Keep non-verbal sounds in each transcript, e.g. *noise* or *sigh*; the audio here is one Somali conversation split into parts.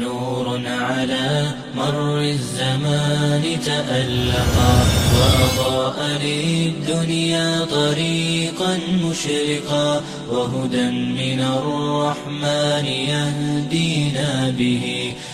نور على مر الزمان تألقا وأضاء للدنيا طريقا مشرقا وهدى من الرحمن يهدينا به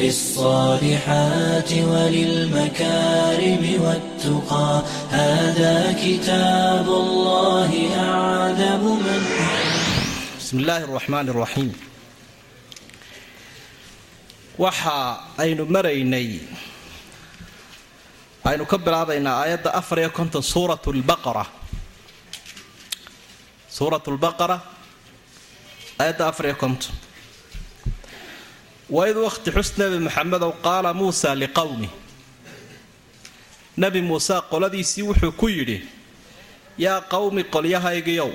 للصالحات وللمكارم والتقى هذا كتاب الله أعذب من bismi illaahi araxmaan araxiim waxa aynu maraynay aynu ka bilaabaynaa aayadda afar iyo konton suurat lbaqara suurat lbaqara aayadda afar iyo konton waid waqti xus nebi maxamedow qaala muusa liqowmi nebi muuse qoladiisii wuxuu ku yidhi yaa qowmi qolyahaygiyow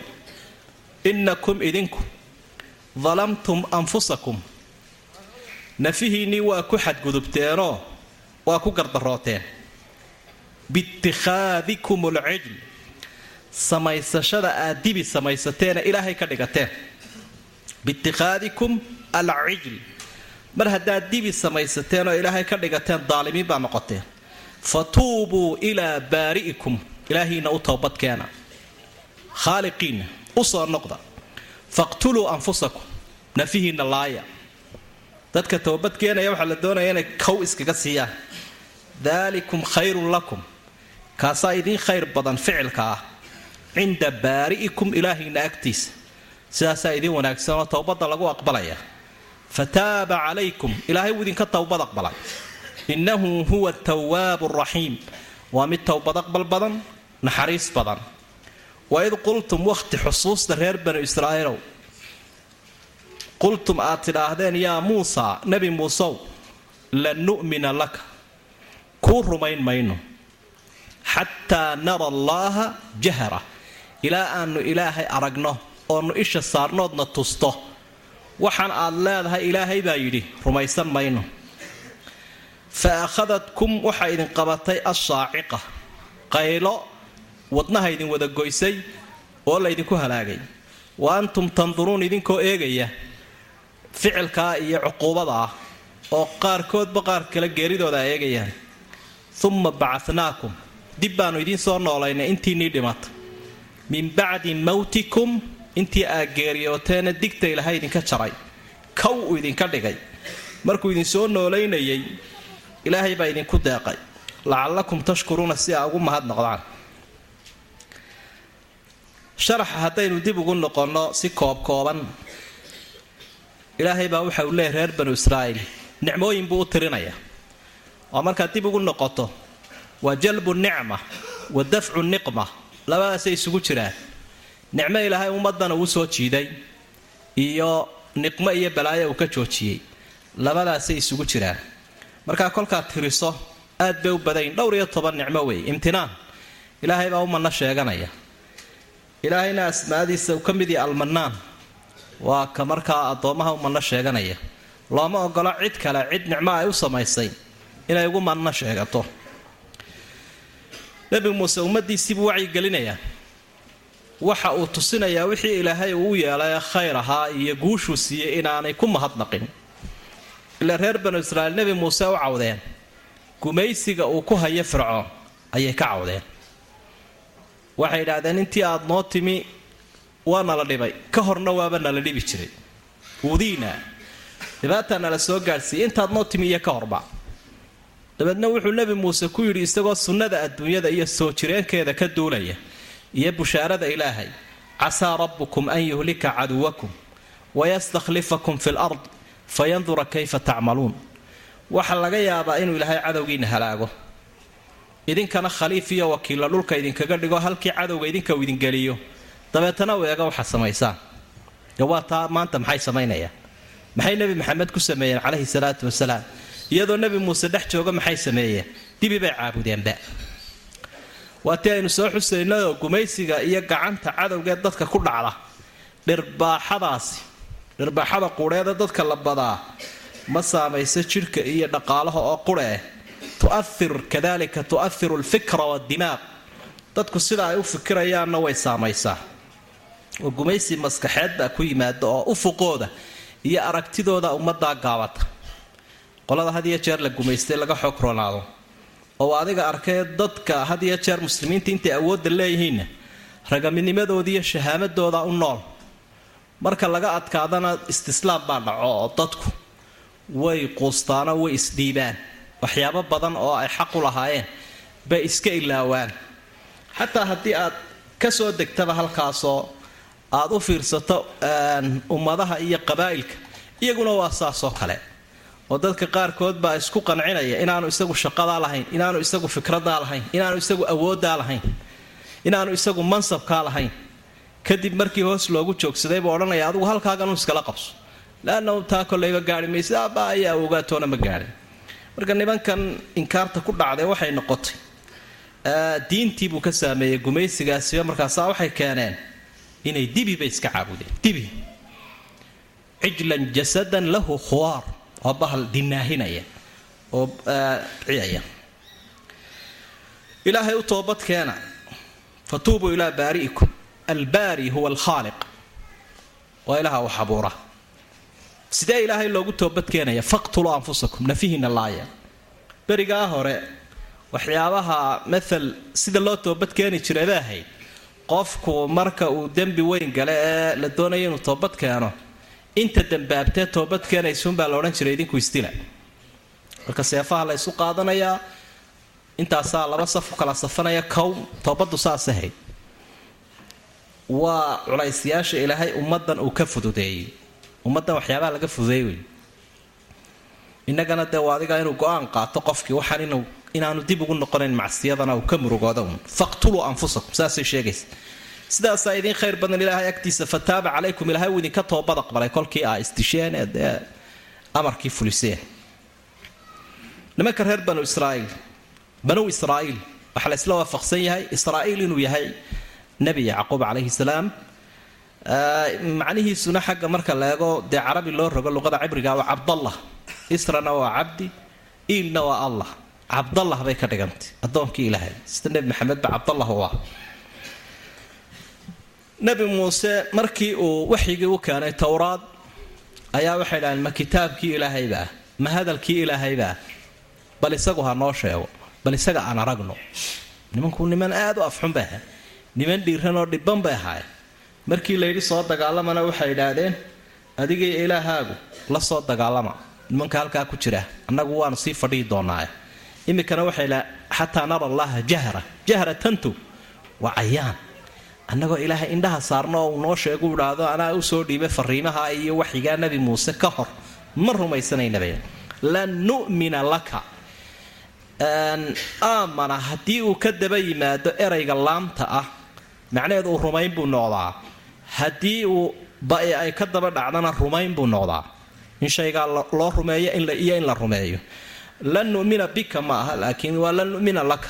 innakum idinku dalamtum anfusakum nafihiinnii waa ku xadgudubteenoo waa ku gardarooteen biitikhaadikum alcijl samaysashada aad dibi samaysateena ilaahay ka dhigateen biitikhaadikum alcijl mar haddaad dibi samaysateen oo ilaahay ka dhigateen daalimiin baa noqoteen fa tuubuu ilaa baari'ikum. Ilaahiina u toobadkeena khaaliqiinna u soo noqda. Faqtuluu anfusakum. Nafihiinna laaya. Dadka toobadkeenaya waxaa la doonaya inay kow iskaga siiyaan. Daalikum khayrun lakum. Kaasaa idiin khayr badan ficilka ah. Cinda baari'ikum ilaahiinna agtiisa. Sidaasaa idiin wanaagsan oo towbadda lagu aqbalaya fa taaba calaykum ilaahay wuu idinka towbad aqbalay innahu huwa tawaabu raxiim waa mid towbad aqbal badan naxariis badan waid qultum wakhti xusuusta reer banu israa'iilow qultum aad tidhaahdeen yaa muusa nebi muusow lan nu'mina laka kuu rumayn mayno xataa nara allaaha jahra ilaa aanu ilaahay aragno oonu isha saarnoodna tusto waxaan aad leedahay ilaahay baa yidhi. Rumaysan mayno. Fa akhadadkum waxaa idin qabatay ashaaciqa qaylo wadnaha idin wada goysay oo laydinku halaagay. Wa antum tanduruun idinkoo eegaya ficilkaa iyo cuquubada ah oo qaarkoodba qaar kale geeridooda ay eegayaan umma bacatnaakum dib baannu idiin soo noolaynay intiinnii dhimata min bacdi mawtikum intii aad geeriyooteena digta ilahay idinka jaray. Kow uu idinka dhigay. Markuu idin soo noolaynayay ilaahay baa idinku deeqay. Lacallakum tashkuruuna si aa ugu mahadnoqdaan sharaxa haddaynu dib ugu noqonno si koobkooban. Ilaahay baa waxa uu leeyahy reer banu israa'iil. Nicmooyin buu u tirinaya. Oo markaad dib ugu noqoto waa jalbu nicma wa dafcu niqma. Labadaasay isugu jiraan nicmo ilaahay ummadana uu soo jiiday iyo niqmo iyo balaayo uu ka joojiyey. Labadaasay isugu jiraan. Markaa kolkaad tiriso aad bay u badayn. Dhowr iyo toban nicmo weeye imtinaan. Ilaahay baa u manno sheeganaya. Ilaahayna asmaadiisa uu ka mid yahay almanaan waa ka markaa addoommaha u manno sheeganaya. Looma ogolo cid kale cid nicmo ay u samaysay inay ugu manno sheegato. Nebi muuse ummadiisiibuu wacyigelinayaa waxa uu tusinayaa wixii ilaahay uu yeelay khayr ahaa iyo guushuu siiyey inaanay ku mahadnaqin. Ilaa reer banu israa'iil nebi muuse u cawdeen. Gumaysiga uu ku hayo fircoon ayay ka cawdeen. Waxay idhaahdeen intii aad noo timi waa nala dhibay. Ka horna waaba nala dhibi jiray. Udiina dhibaataa nala soo gaadhsiiyey. Intaad noo timi iyo ka horba. Dabeedna wuxuu nebi muuse ku yidhi isagoo sunnada adduunyada iyo soo jireenkeeda ka duulaya iyo bushaarada ilaahay casaa rabbukum an yuhlika caduwakum wayastakhlifakum fi lard fayandura kayfa tacmaluun. Waxaa laga yaabaa inuu ilaahay cadowgiina halaago. Idinkana khaliif iyo wakiilla dhulka idinkaga dhigo halkii cadowga idinka uu idingeliyo dabeetana u eega waxaad samaysaan waa taa maanta maxay samaynayaan? Maxay nebi maxamed ku sameeyeen calayhi salaatu wasalaam? Iyadoo nebi muuse dhex jooga maxay sameeyeen? Dibi bay caabudeenba waa tii aynu soo xusaynayoo gumaysiga iyo gacanta cadowgeed dadka ku dhacda. Dhirbaaxadaasi dhirbaaxada quudheeda dadka la badaa ma saamayso jidhka iyo dhaqaalaha oo qureh tu'ahir kadalika tu'ahiru alfikra waaddimaaq dadku sida ay u fikirayaanna way saamaysaa. Oo gumaysi maskaxeed baa ku yimaada oo ufuqooda iyo aragtidooda ummaddaa gaabata. Qolada had iyo jeer la gumaystay laga xoog roonaado oo adiga arkee dadka had iyo jeer muslimiinta intay awoodda leeyihiinna ragaminimadooda iyo shahaamadooda u nool. Marka laga adkaadana istislaam baa dhaco oo dadku way quustaanoo way isdhiibaan waxyaabo badan oo ay xaq u lahaayeen bay iska ilaawaan. Xataa haddii aad ka soo degtaba halkaasoo aad u fiirsato ummadaha iyo qabaa'ilka iyaguna waa saasoo kale oo dadka qaarkood baa isku qancinaya inaanu isagu shaqadaa lahayn inaanu isagu fikradaa lahayn inaanu isagu awooddaa lahayn inaanu isagu mansabkaa lahayn. Kadib markii hoos loogu joogsaday buu odhanaya adigu halkaaganu iskala qabso. Laannahu taa kolleyba gaari maysa aaba ayaa ogaatoona ma gaadhin marka nimankan inkaarta ku dhacday waxay noqotay. Diintii buu ka saameeyey gumaysigaasiba markaasaa waxay keeneen inay dibi iska caabudeen dibi. Cijlan jasadan lahu khuwaar waa bahal dinaahinaya oo ciyaya ilaahay u toobad keena. Fatuubuu ilaa baari'ikum. Albaari huwa alkhaaliq. Waa ilaha wax abuura sidee ilaahay loogu toobad keenaya? Faqtuluu anfusakum. Nafihiina laaya. Berigaa hore waxyaabaha maal sida loo toobad keeni jiray bay ahayd. Qofku marka uu dembi weyn gale ee la doonayo inuu toobad keeno inta dambaabtee toobad keenaysuunbaa la odhan jiray idinku istila marka seefaha la ysu qaadanayaa intaasaa laba saf u kala safanaya kow toobaddu saas ahayd. Waa culaysyaasha ilaahay ummadan uu ka fududeeyey. Ummaddan waxyaabaha laga fududeey wey innagana dee waa adiga inuu go'aan qaato qofkii waxaan inaanu dib ugu noqonayn macsiyadana uu ka murugooda un faqtuluu anfusakum saasay sheegaysa sidaasaa idiin khayr badan ilaahay agtiisa fataaba calaykum ilaahay uu idinka toobad aqbalay kolkii aa isdisheen ee dee amarkii fuliseen nimanka reer banu israaiil banu israa'iil waxaa la waafaqsan yahay israa'iil inuu yahay nebi yacquub calayhi salaam. Macnihiisuna xagga marka la eego dee carabi loo rogo luqada cibriga waa cabdallah israna waa cabdi iilna waa allah. Cabdallah bay ka dhigantay addoonkii ilaahay sida nebi maxamed cabdallah u ah nebi muuse markii uu waxyigii u keenay towraad ayaa waxay dhahdeen ma kitaabkii ilaahaybaa ma hadalkii ilaahaybaa bal isagu ha noo sheego. Bal isaga aan aragno. Nimanku niman aad u afxun bay ahayd niman dhiiran oo dhibban bay ahaayeen markii layidhi soo dagaalamana waxay idhaahdeen adigii ilaahaagu la soo dagaalama. Nimanka halkaa ku jira annagu waanu sii fadhihi doonaaye iminkana waxay la xataa nara allaha jahra. Jahratantu waa cayaan annagoo ilaahay indhaha saarno oo uu noo sheegu idhaahdo anaa u soo dhiibay fariimaha iyo waxyigaa nebi muuse ka hor. Ma rumaysanaynaba lan nu'mina laka. Aamana haddii uu ka daba yimaado erayga laamta ah macnaheedu uu rumayn buu noqdaa. Haddii uu bae ay ka daba dhacdana rumayn buu noqdaa. In shaygaa loo rumeeyo iyo in la rumeeyo. Lan numina bika ma aha laakiin waa lan numina laka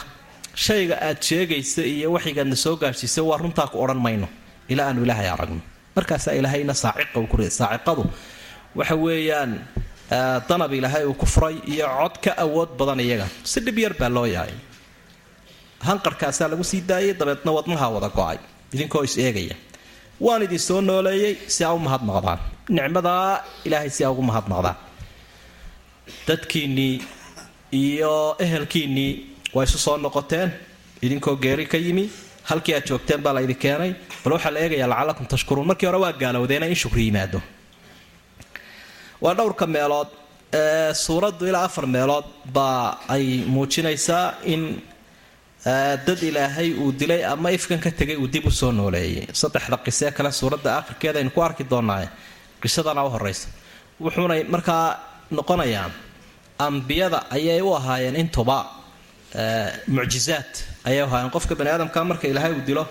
shayga aad sheegaysa iyo waxigaadna soo gaadhsiisa waa runtaa ku odhan mayno. Ilaa aanu ilaahay aragno. Markaasaa ilaahayna saaciqa uu ku riday saaciqadu waxa weeyaan danab ilaahay uu ku furay iyo cod ka awood badan iyaga. Si dhib yar baa loo yahay hanqarhkaasaa lagu sii daayay dabeedna wadnaha wada go'ay. Idinkoo is eegaya. Waan idin soo nooleeyey si aa u mahadnaqdaan nicmadaa ilaahay si aa ugu mahadnaqdaan dadkiinnii iyo ehelkiinnii waa isu soo noqoteen? Idinkoo geeri ka yimi? Halkii aad joogteen baa la idin keenay? Bal waxaa la eegayaa lacalakum tashkuruun. Markii hore waa gaalowdeena in shukri yimaado. Waa dhowrka meelood. Ee suuraddu ilaa afar meelood baa ay muujinaysaa in dad ilaahay uu dilay ama ifkan ka tegay uu dib u soo nooleeyay. Saddexda qisee kale suuradda akhirkeeda aynu ku arki doonaaye qisadana u horeysa wuxuunay markaa noqonayaan ambiyada ayay u ahaayeen intuba mucjizaad ayay ahaayeen. Qofka bani aadamka marka ilaahay uu dilo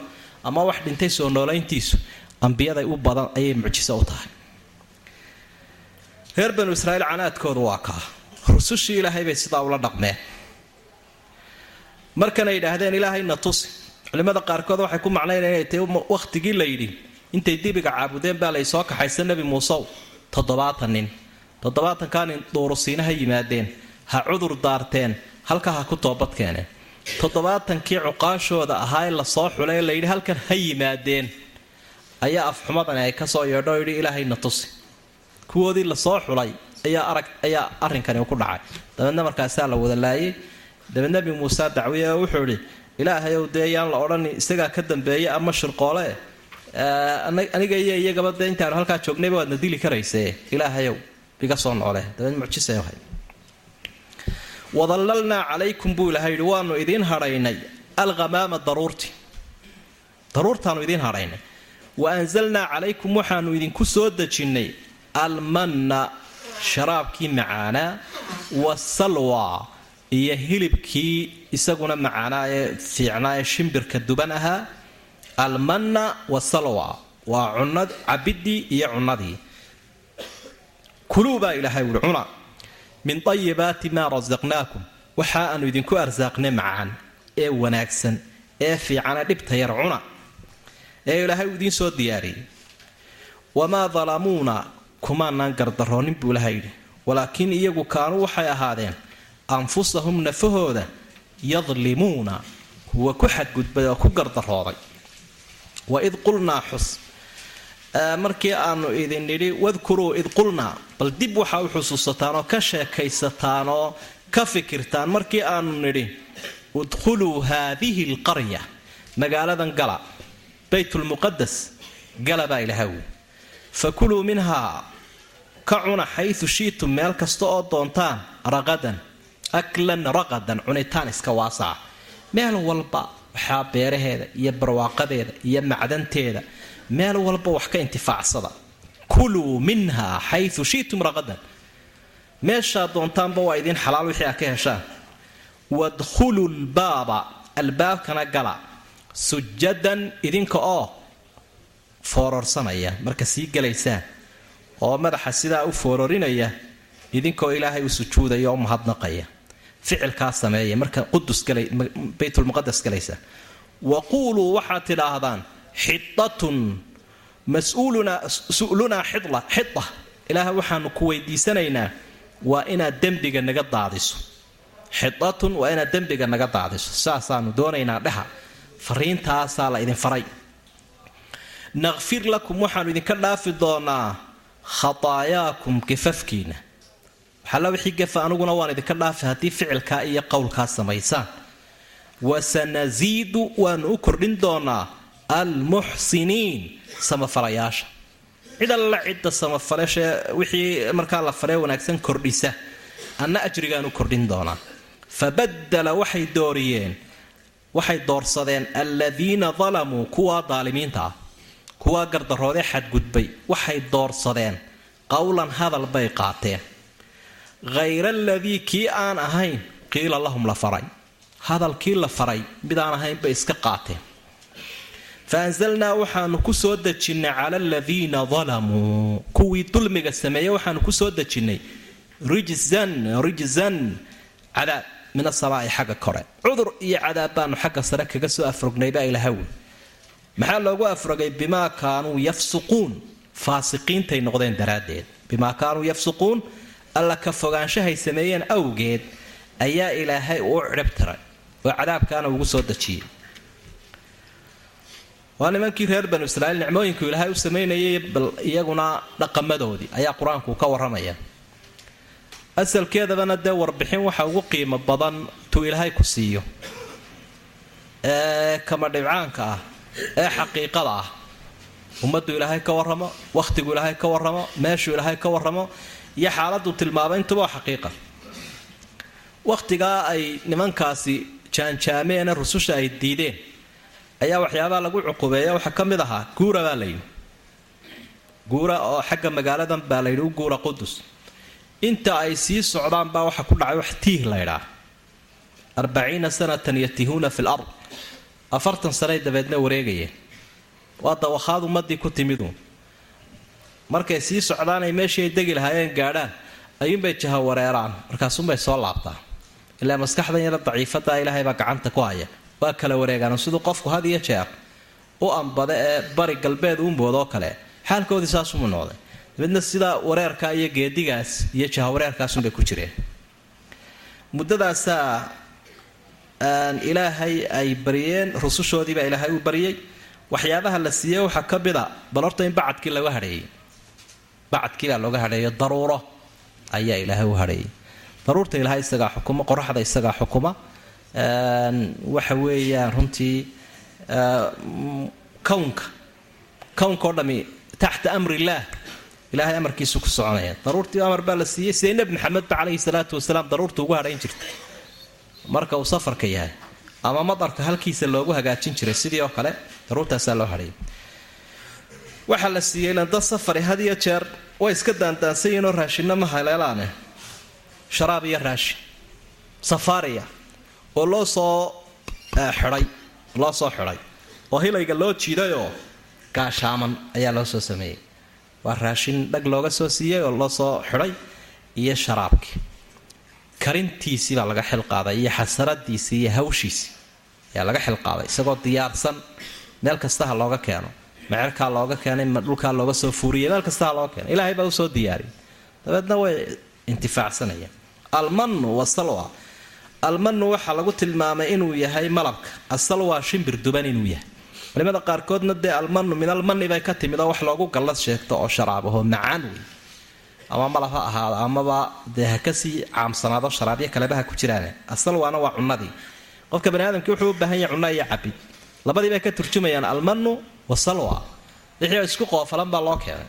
ama wax dhintay soo noolayntiisu ambiyaday u badan ayay mucjiso u tahay. Reer banu israiil canaadkoodu waa kaa. Rusushii ilaahay bay sidaa ula dhaqmeen. Markanay yidhaahdeen ilaahayna tusi. Culimmada qaarkood waxay ku macnaynaya inay tahay wakhtigii la yidhi intay dibiga caabudeen baa lay soo kaxaysa nebi muusew. Toddobaatan nin. Toddobaatankaa nin dhuurusiina ha yimaadeen ha cudur daarteen halkaa ha ku toobad keeneen toddobaatankii cuqaashooda ahaa ee la soo xulay layidhi halkan ha yimaadeen. Ayaa afxumadani ay ka soo yeedho oo yidhi ilaahayna tusi. Kuwoodii la soo xulay ayaa arag ayaa arrinkani ku dhacay. Dabeedna markaasaa la wada laayay. Dabeed nebi muuse dacwiye oo wuxuu idhi ilaahayow dee yaan la odhan isagaa ka dambeeya ama shirqoole? Aniga iyo iyagaba dee intaanu halkaa joognayba waadna dili karayse ilaahayow iga soo noole dabeed mucjisa wadallalnaa calaykum buu ilahay yidhi waanu idiin hadhaynay alghamaama daruurti daruurtaanu idiin hadhaynay wa anzalnaa calaykum waxaanu idinku soo dejinnay almanna sharaabkii macaanaa wasalwa iyo hilibkii isaguna macaanaa ee fiicnaa ee shimbirka duban ahaa. Almanna wasalwa waa cabidii iyo cunadii kuluu baa ilaahay wuhi cuna min ayibaati maa rasaqnaakum waxa aanu idinku arsaaqnay macaan ee wanaagsan ee fiicana dhibta yar cuna. Ee ilaahay uu idiin soo diyaariyey. Wamaa dalamuuna kumaanaan gardaroonin buu ilaha yidhi. Walaakiin iyagu kaanuu waxay ahaadeen anfusahum nafahooda yadlimuuna kuwa ku xadgudbay oo ku gardarooday waid qulnaa xus markii aanu idin nidhi wadkuruu id qulnaa. Bal dib waxaa u xusuusataan oo ka sheekaysataan oo ka fikirtaan markii aanu nidhi udkhuluu haadihi alqarya magaaladan gala baytulmuqadas gala baa ilahaw fakuluu minhaa ka cuna xayu shiitum meel kasta oo doontaan raqadan aklan raqadan cunitaan iska waasaca meel walba waxaa beeraheeda iyo barwaaqadeeda iyo macdanteeda meel walba wax ka intifaacsada kuluu minhaa xayu shiitum raqadan meeshaa doontaanba waa idiin xalaal wixii aad ka heshaan. Wadkhuluu lbaaba albaabkana gala. Sujadan idinka oo foororsanaya marka sii galaysaan. Oo madaxa sidaa u foororinaya idinkoo ilaahay u sujuudaya oo mahadnaqaya. Ficilkaa sameeya marka qudusbaytulmuqadas galaysa wa quuluu waxaad tidhaahdaan xidatun mas'uulunaa xida ilaaha waxaanu ku weydiisanaynaa waa inaad dembiga naga daadiso. Xidatun waa inaad dembiga naga daadiso. Saasaanu doonaynaa dheha fariintaasaa la idin faray. Naqfir lakum waxaanu idinka dhaafi doonaa khataayaakum gafafkiina waxalla wixii gafa aniguna waan idinka dhaafi haddii ficilkaa iyo qowlkaa samaysaan. Wasanasiidu waanu u kordhin doonaa almuxsiniin samafalayaasha cid alla cidda samafalashee wixii markaa la falee wanaagsan kordhisa. Anna ajrigaan u kordhin doonaa fabadala waxay dooriyeen waxay doorsadeen aladiina dalamuu kuwaa daalimiinta ah kuwaa gardaroodee xadgudbay. Waxay doorsadeen qowlan hadal bay qaateen. Hayra aladii kii aan ahayn qiila lahum la faray. Hadalkii la faray mid aan ahayn bay iska qaateen fa anzalnaa waxaanu ku soo dejinnay cala aladiina dalamuu kuwii dulmiga sameeyey waxaanu ku soo dejinnay rijzan rijzan cadaab min asamaa'i xagga kore cudur iyo cadaab baanu xagga sare kaga soo afrognay baa ilahawi maxaa loogu afrogay bimaa kaanuu yafsuquun faasiqiintay noqdeen daraaddeed bimaa kaanuu yafsuquun alla ka fogaanshahay sameeyeen awgeed ayaa ilaahay uu cidhib tiray oo cadaabkaana ugu soo dejiyey waa nimankii reer banu israiil nicmooyinku ilaahay u samaynayay bal iyaguna dhaqamadoodii ayaa qur'aanku ka warramaya asalkeedabana dee warbixin waxa ugu qiimo badan tuu ilaahay ku siiyo ee kama dhibcaanka ah ee xaqiiqada ah. Ummaddu ilaahay ka warramo wakhtigu ilaahay ka warramo meeshuu ilaahay ka warramo iyo xaaladuu tilmaamay intuba waa xaqiiqa. Wakhtigaa ay nimankaasi jaanjaameene rususha ay diideen ayaa waxyaabaha lagu cuqubeeya waxaa ka mid ahaa guura baa layidhi. Guura oo xagga magaaladan baa layidhi u guura qudus inta ay sii socdaan baa waxa ku dhacay wax tiih laydhaa arbaciina sanatan yatihuuna fi lard afartan sanay dabeedna wareegayeen. Waa dawakhaad ummadii ku timidu. Markay sii socdaan ay meeshii ay degi lahaayeen gaadhaan ayuunbay jaha wareeraan markaasunbay soo laabtaan. Ilaa maskaxdan yaro daciifada ilaahay baa gacanta ku haya waa kala wareegaan siduu qofku had iyo jeer u ambada ee bari galbeed u moodoo kale. Xaalkoodii saasuma noqday. Dabeedna sidaa wareerka iyo geedigaas iyo jahawareerkaasunbay ku jireen. Muddadaasaa ilaahay ay baryeen rusushoodiibaa ilaahay u baryay waxyaabaha la siiyey waxaa ka mid a bal horta in bacadkii laga hadheeyey bacadkiibaa looga hadheeyo daruuro ayaa ilaahay u hadheeyay daruurta ilaahay isagaa xukuma qoraxda isagaa xukuma waxa weeyaan runtii kownka kownka oo dhami taxta amri illaah ilaahay amarkiisu ku soconaya. Daruurtii amar baa la siiyey sidee nebi maxamedba caleyhi salaatu wasalaam daruurta ugu hadhayn jirta marka uu safarka yahay ama madarka halkiisa loogu hagaajin jiray sidii oo kale daruurtaasaa loo hadhayay waxaa la siiyey ilan dad safari had iyo jeer way iska daandaansan yihiinoo raashinna ma haleelaane. Sharaab iyo raashin safaariya oo loo soo xidhay loo soo xidhay. oo hilayga loo jiidayoo gaashaaman ayaa loo soo sameeyey. Waa raashin dhag looga soo siiyey oo loo soo xidhay iyo sharaabkii karintiisii baa laga xilqaaday iyo xasaradiisii iyo hawshiisii ayaa laga xilqaaday isagoo diyaarsan. Meel kastaha looga keeno mecerkaa looga keenay dhulkaa looga soo fuuriyay meel kastaha looga keeno ilaahay baa u soo diyaariyay dabeedna way intifaacsanayaan. Almanu wasalwa almanu waxaa lagu tilmaamay inuu yahay malabka. Asalwa shimbir duban inuu yahay. Culimada qaarkoodna dee almanu min almani bay ka timid oo wax loogu gallad sheegto oo sharaabahoo macaan wey ama malab ha ahaado amaba dee ha ka sii caamsanaado sharaabyo kaleba ku jiraan asalwaana waa cunadii qofka bani aadamkii wuxuu u baahan yahay cunno iyo cabid. Labadii bay ka turjumayaan almanu wasalwa wixii isku qoofalan baa loo keenay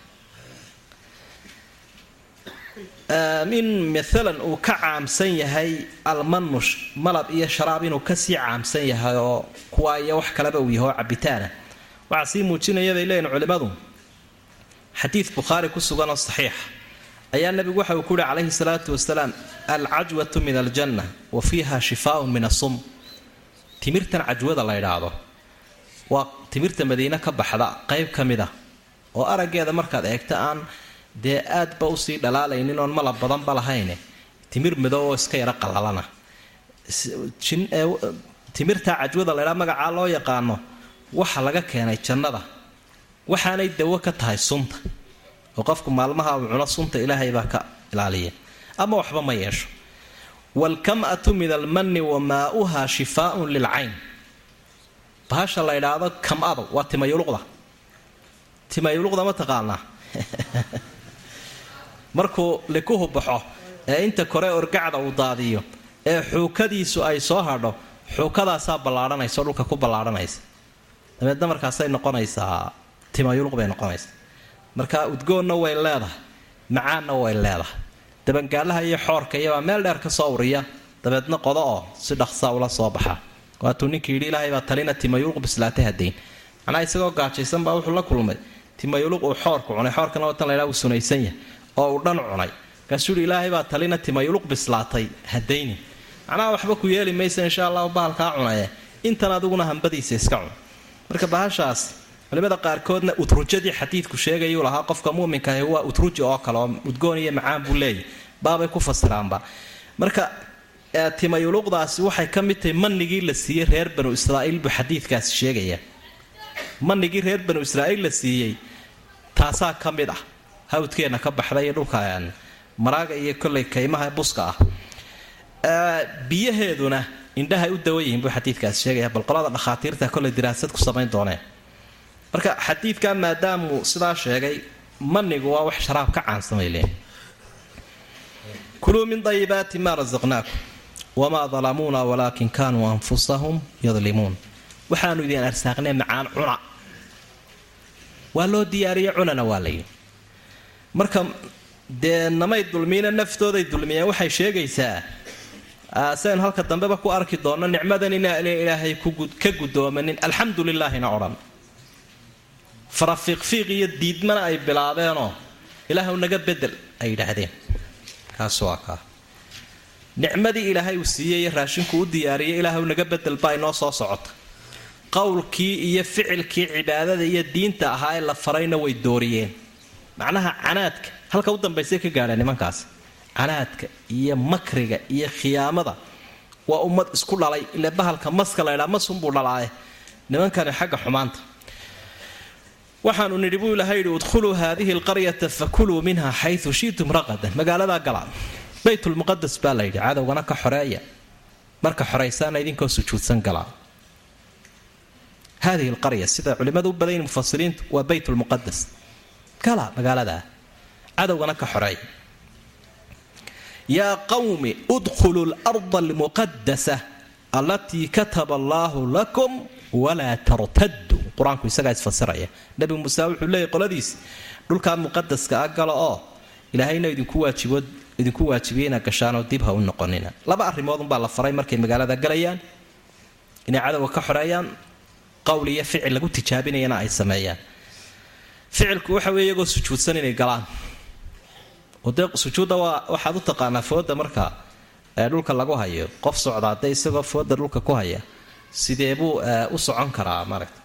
in maalan uu ka caamsan yahay almanush malab iyo sharaab inuu ka sii caamsan yahay oo kuwa iyo wax kaleba uu yahay oo cabitaana. Waxaa sii muujinaya bay leeyihiin culimmadu. Xadiid bukhaari ku sugan oo saxiixa ayaa nabigu waxa uu ku yihi calayhi salaatu wasalaam alcajwatu min aljanna wa fiiha shifaaun min asum timirtan cajwada la ydhaahdo waa timirta madiine ka baxda qayb ka mid a oo araggeeda markaad eegto aan dee aadba u sii dhalaalaynin oon malab badanba lahayne? Timir madow oo iska yaro qalalana. Timirta cajwada laydhaa magacaa loo yaqaano waxa laga keenay jannada. Waxaanay dawo ka tahay sunta. Oo qofku maalmaha uu cuno sunta ilaahay baa ka ilaaliya. Ama waxba ma yeesho. Waalkam'atu min almanni wa maa'uha shifaaun lilcayn bahasha la ydhaahdo kam-adu waa timayuluqda timayuluqda ma taqaanaa *laughs* markuu likuhu baxo ee inta kore orgacda uu daadiyo ee xuukadiisu ay soo hadho xuukadaasaa ballaadhanaysa oo dhulka ku ballaadhanaysa. Dabeedna markaasay noqonaysaa timayuluq bay noqonaysaa. Marka udgoonna way leedahay macaanna way leedahay. Dabangaalaha iyo xoorka iyabaa meel dheer ka soo uriya dabeedna qodo oo si dhaqsaa ula soo baxa. Waatuu ninkii yidhi ilaahay baa talina timayuluq bislaatay hadayn macnaa isagoo gaajaysan baa wuxuu la kulmay. Timayuluq uu xoorku cunay xoorkana watan laydhaa uu sunaysan yahay oo uu dhan cunay. Markaasuu yidhi ilaahay baa talina timayuluq bislaatay hadaynin macnaha waxba ku yeeli maysa insha allahu bahalkaa cunaye. Intan adiguna hambadiisa iska cun. Marka bahashaas culimada qaarkoodna utrujadii xadiidku sheegayuu lahaa qofka muminkaah waa utruji oo kale oo udgoon iyo macaan buu leeyahy baabay ku fasiraanba. Marka timayuluqdaasi waxay ka mid tahay manigii la siiyey reer banu israa'iil buu xadiidkaasi sheegaya. Manigii reer banu israa'iil la siiyey taasaa ka mid ah hawdkeenna ka baxda iyo dhulka maraaga iyo kolley kaymaha buska ah. Biyaheeduna indhahay u dawan yihiin buu xadiidkaasi sheegaya bal qolada dhakhaatiirta kolley diraasad ku samayn dooneen marka xadiidka maadaamuu sidaa sheegay manigu waa wax sharaab ka caansamay kuluu min dayibaati maa rasaqnaakum wamaa dalamuuna walaakin kaanuu anfusahum yadlimuun. Waxaanu idin arsaaqnay macaan cuna. Waa loo diyaariye cunana waa layidhi marka dee namay dulmiina naftooday dulmiyeen waxay sheegaysaa saynu halka dambeba ku arki doonno nicmadan inaan ilaahay ka guddoomanin alxamdu lilaahina odhan farafiiqfiiq iyo diidmana ay bilaabeenoo ilaahw naga bedel ay yidhaahdeen. Nicmadii ilaahay uu siiyey iyo raashinku u diyaariyay ilaahw naga bedel baa inoo soo socota. Qowlkii iyo ficilkii cibaadada iyo diinta ahaa ee la farayna way dooriyeen macnaha canaadka. Halka u dambaysay ka gaadheen nimankaas canaadka iyo makriga iyo khiyaamada waa ummad isku dhalay ile bahalka maska laydhaa masunbuu dhalaaye nimankani xagga xumaanta. Waxaanu nidhi buu ilahay yidhi udkhuluu haadihi alqaryata fakuluu minha xayu shiitum raqadan. Magaaladaa gala baytulmuqadas baa layidhi cadowgana ka xoreeya marka xoraysaana idinkoo sujuudsan galaa hadihi alqarya sida culimmadu u badayin mufasiriintu waa baytulmuqadas gala magaaladaa cadowgana ka xoreeya yaa qawmi udkhuluu larda almuqadasa allatii kataba allaahu lakum walaa tartaduu qur'aanku isagaa isfasiraya. Nebi muuse wuxuu leeyay qoladiis dhulkaa muqadaska a gala oo ilaahayna idinku waajibiyey inaad gashaanoo dib ha u noqonina. Laba arrimoodunbaa la faray markay magaalada galayaan inay cadowga ka xoreeyaan qowl iyo ficil lagu tijaabinayana ay sameeyaan ficilku waxa weeye iyagoo sujuudsan inay galaan. Dee sujuudda waa waxaad u taqaanaa fooda marka dhulka lagu hayo. Qof socdaa dee isagoo fooda dhulka ku haya. Sidee buu u socon karaa maaragta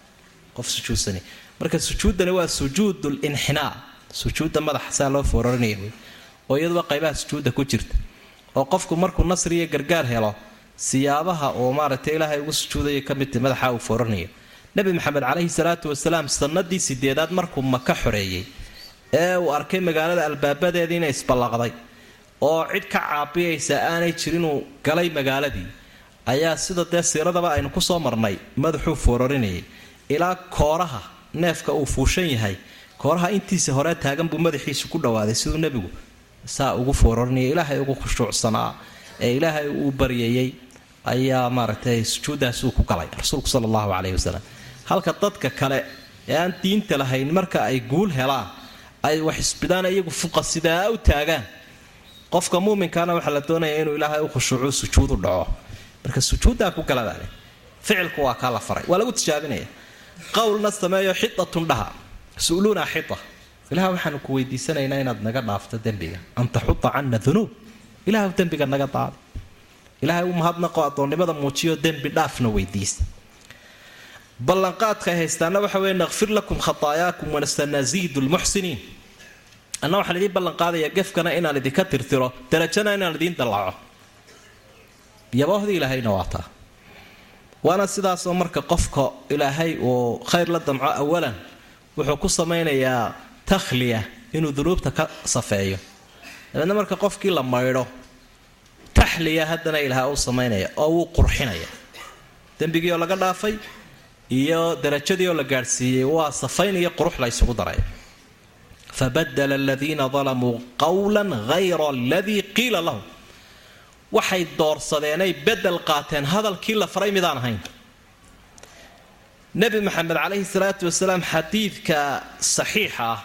qof sujuudsani. Marka sujuuddani waa sujuud linxinaa sujuudda madaxa saa loo foorarinaya wey. Oo iyaduba qaybaha sujuudda ku jirta. Oo qofku markuu nasri iyo gargaar helo siyaabaha uu maaragtay ilaahay ugu sujuudaya ka midta madaxa uu fooranayo nebi maxamed caleyhi salaatu wasalaam sanadii sideedaad markuu maka xoreeyey ee uu arkay magaalada albaabadeedii inay isballaqday oo cid ka caabiyaysa aanay jirinuu galay magaaladii ayaa sida dee siiradaba aynu ku soo marnay madaxuu foorarinayay ilaa kooraha neefka uu fuushan yahay kooraha intiisa hore taagan buu madaxiisu ku dhawaaday siduu nebigu saa ugu foorarinaya ilaahay ugu khushuucsanaa ee ilaahay uu baryayey ayaa maaragtay sujuuddaasuu ku galay rasuulku sala allahu caleyhi wasalam halka dadka kale ee aan diinta lahayn marka ay guul helaan ay wax isbidaan iyagu fuqa sidaa u taagaan. Qofka muuminkaana waxaa la doonaya inuu ilaahay u khushuucu sujuudu dhaco. Marka sujuuddaa ku galadaale ficilku waa kaa la faray waa lagu tijaabinaya. Qowlna sameeyo xidatun dhaha su'luuna xita ilaah waxaanu ku weydiisanaynaa inaad naga dhaafto dembiga. An taxuta cana dunuub. Ilaah dembiga naga daada ilaahay u mahadnaqo addoonnimada muujiyo dembi dhaafna weydiista ballanqaadka ay haystaana waxa weye naqfir lakum khataayakum wanastanaziidu lmuxsiniin anna waxaan idiin ballanqaadaya gefkana inaan idinka tirtiro darajana inaan idiin dallaco yaboohdii ilaahayna waa taa. Waana sidaasoo marka qofka ilaahay uu khayr la damco awalan wuxuu ku samaynayaa takhliya inuu dunuubta ka safeeyo. Dabeedna marka qofkii la maydho taxliya haddana ilaaha u samaynaya oo wuu qurxinaya. Dembigii oo laga dhaafay iyo darajadii oo la gaadhsiiyey waa safayn iyo qurux la ysugu daray. Fabadala aladiina dalamuu qowlan hayra aladii qiila lahum. Waxay doorsadeenay bedel qaateen hadalkii la faray midaan ahayn. Nebi maxamed caleyhi salaatu wasalaam xadiidka saxiixa ah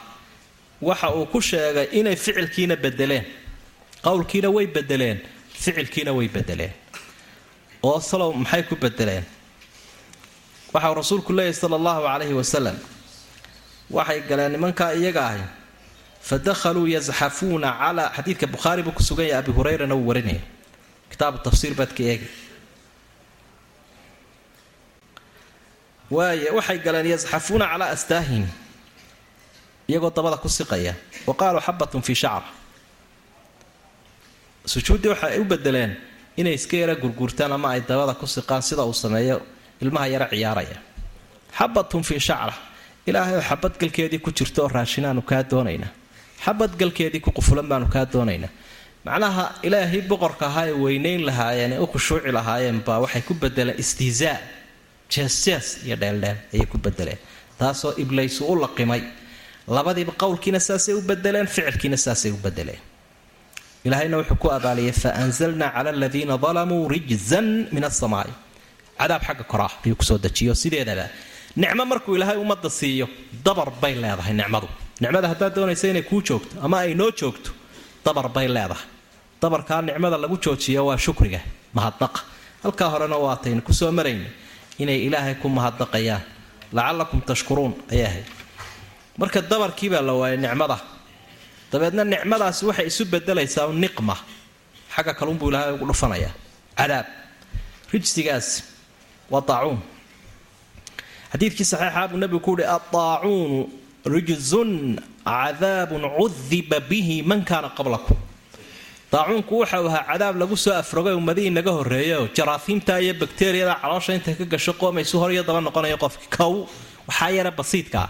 waxa uu ku sheegay inay ficilkiina bedeleen. Qowlkiina way bedeleen ficilkiina way bedeleen. Oo salow maxay ku bedeleen waxau rasuulku leeyahy sala allahu calayhi wasalam waxay galeen nimankaa iyaga ahay fa dakhaluu yasxafuuna calaa xadiidka bukhaari buu ku sugan yahay abi hureyrana wuu warinaya kitaabu tafsiir baad ka eegi. Waaya waxay galeen yasxafuuna calaa astaahim iyagoo dabada ku siqaya. Wa qaaluu xabatun fii shacr sujuuddii waxa ay u bedeleen inay iska yara gurguurtaan ama ay dabada ku siqaan sida uu sameeyo ilmaha yara ciyaaraya. Xabatun fii shacra. Ilaahay xabadgalkeedii ku jirto oo raashinaanu kaa doonaynaa xabadgalkeedii ku qufulan baanu kaa doonaynaa macnaha ilaahii boqorka ahaa ee weynayn lahaayeen ee u khushuuci lahaayeen baa waxay ku bedeleen istihzaa jeesjees iyo dheeldheel ayay ku bedeleen taasoo iblaysu u laqimay. Labadiiba qowlkiina saasay u bedeleen ficilkiina saasay u bedeleen ilaahayna wuxuu ku abaaliyay fa anzalnaa cala aladiina dalamuu rijzan min asamaai cadaab xagga koraa ayuu ku soo dejiyo. Sideedaba nicmo markuu ilaahay ummadda siiyo dabar bay leedahay nicmadu. Nicmada haddaad doonaysa inay kuu joogto ama ay noo joogto dabar bay leedahay. Dabarkaa nicmada lagu joojiya waa shukriga mahadnaqa halkaa horena waataynu ku soo marayna inay ilaahay ku mahadnaqayaan. Lacalakum tashkuruun ayay ahayd marka dabarkiibaa la waayay nicmada. Dabeedna nicmadaasi waxay isu bedelaysaa niqma. Xagga kalunbuu ilaahay ugu dhufanayaa. Cadaab. Rijsigaas waa daacuun xadiidkii saxiixaa buu nebigu ku uhi addaacuunu rijzun cadaabun cudiba bihi man kaana qablakum. Daacuunku waxau ahaa cadaab lagu soo afrogay ummadihii naga horreeyaoo jaraafiimta iyo bakteriyada caloosha intay ka gasho qoomaysu hor iyo daba noqonaya qofki kow waxaa yara basiidkaa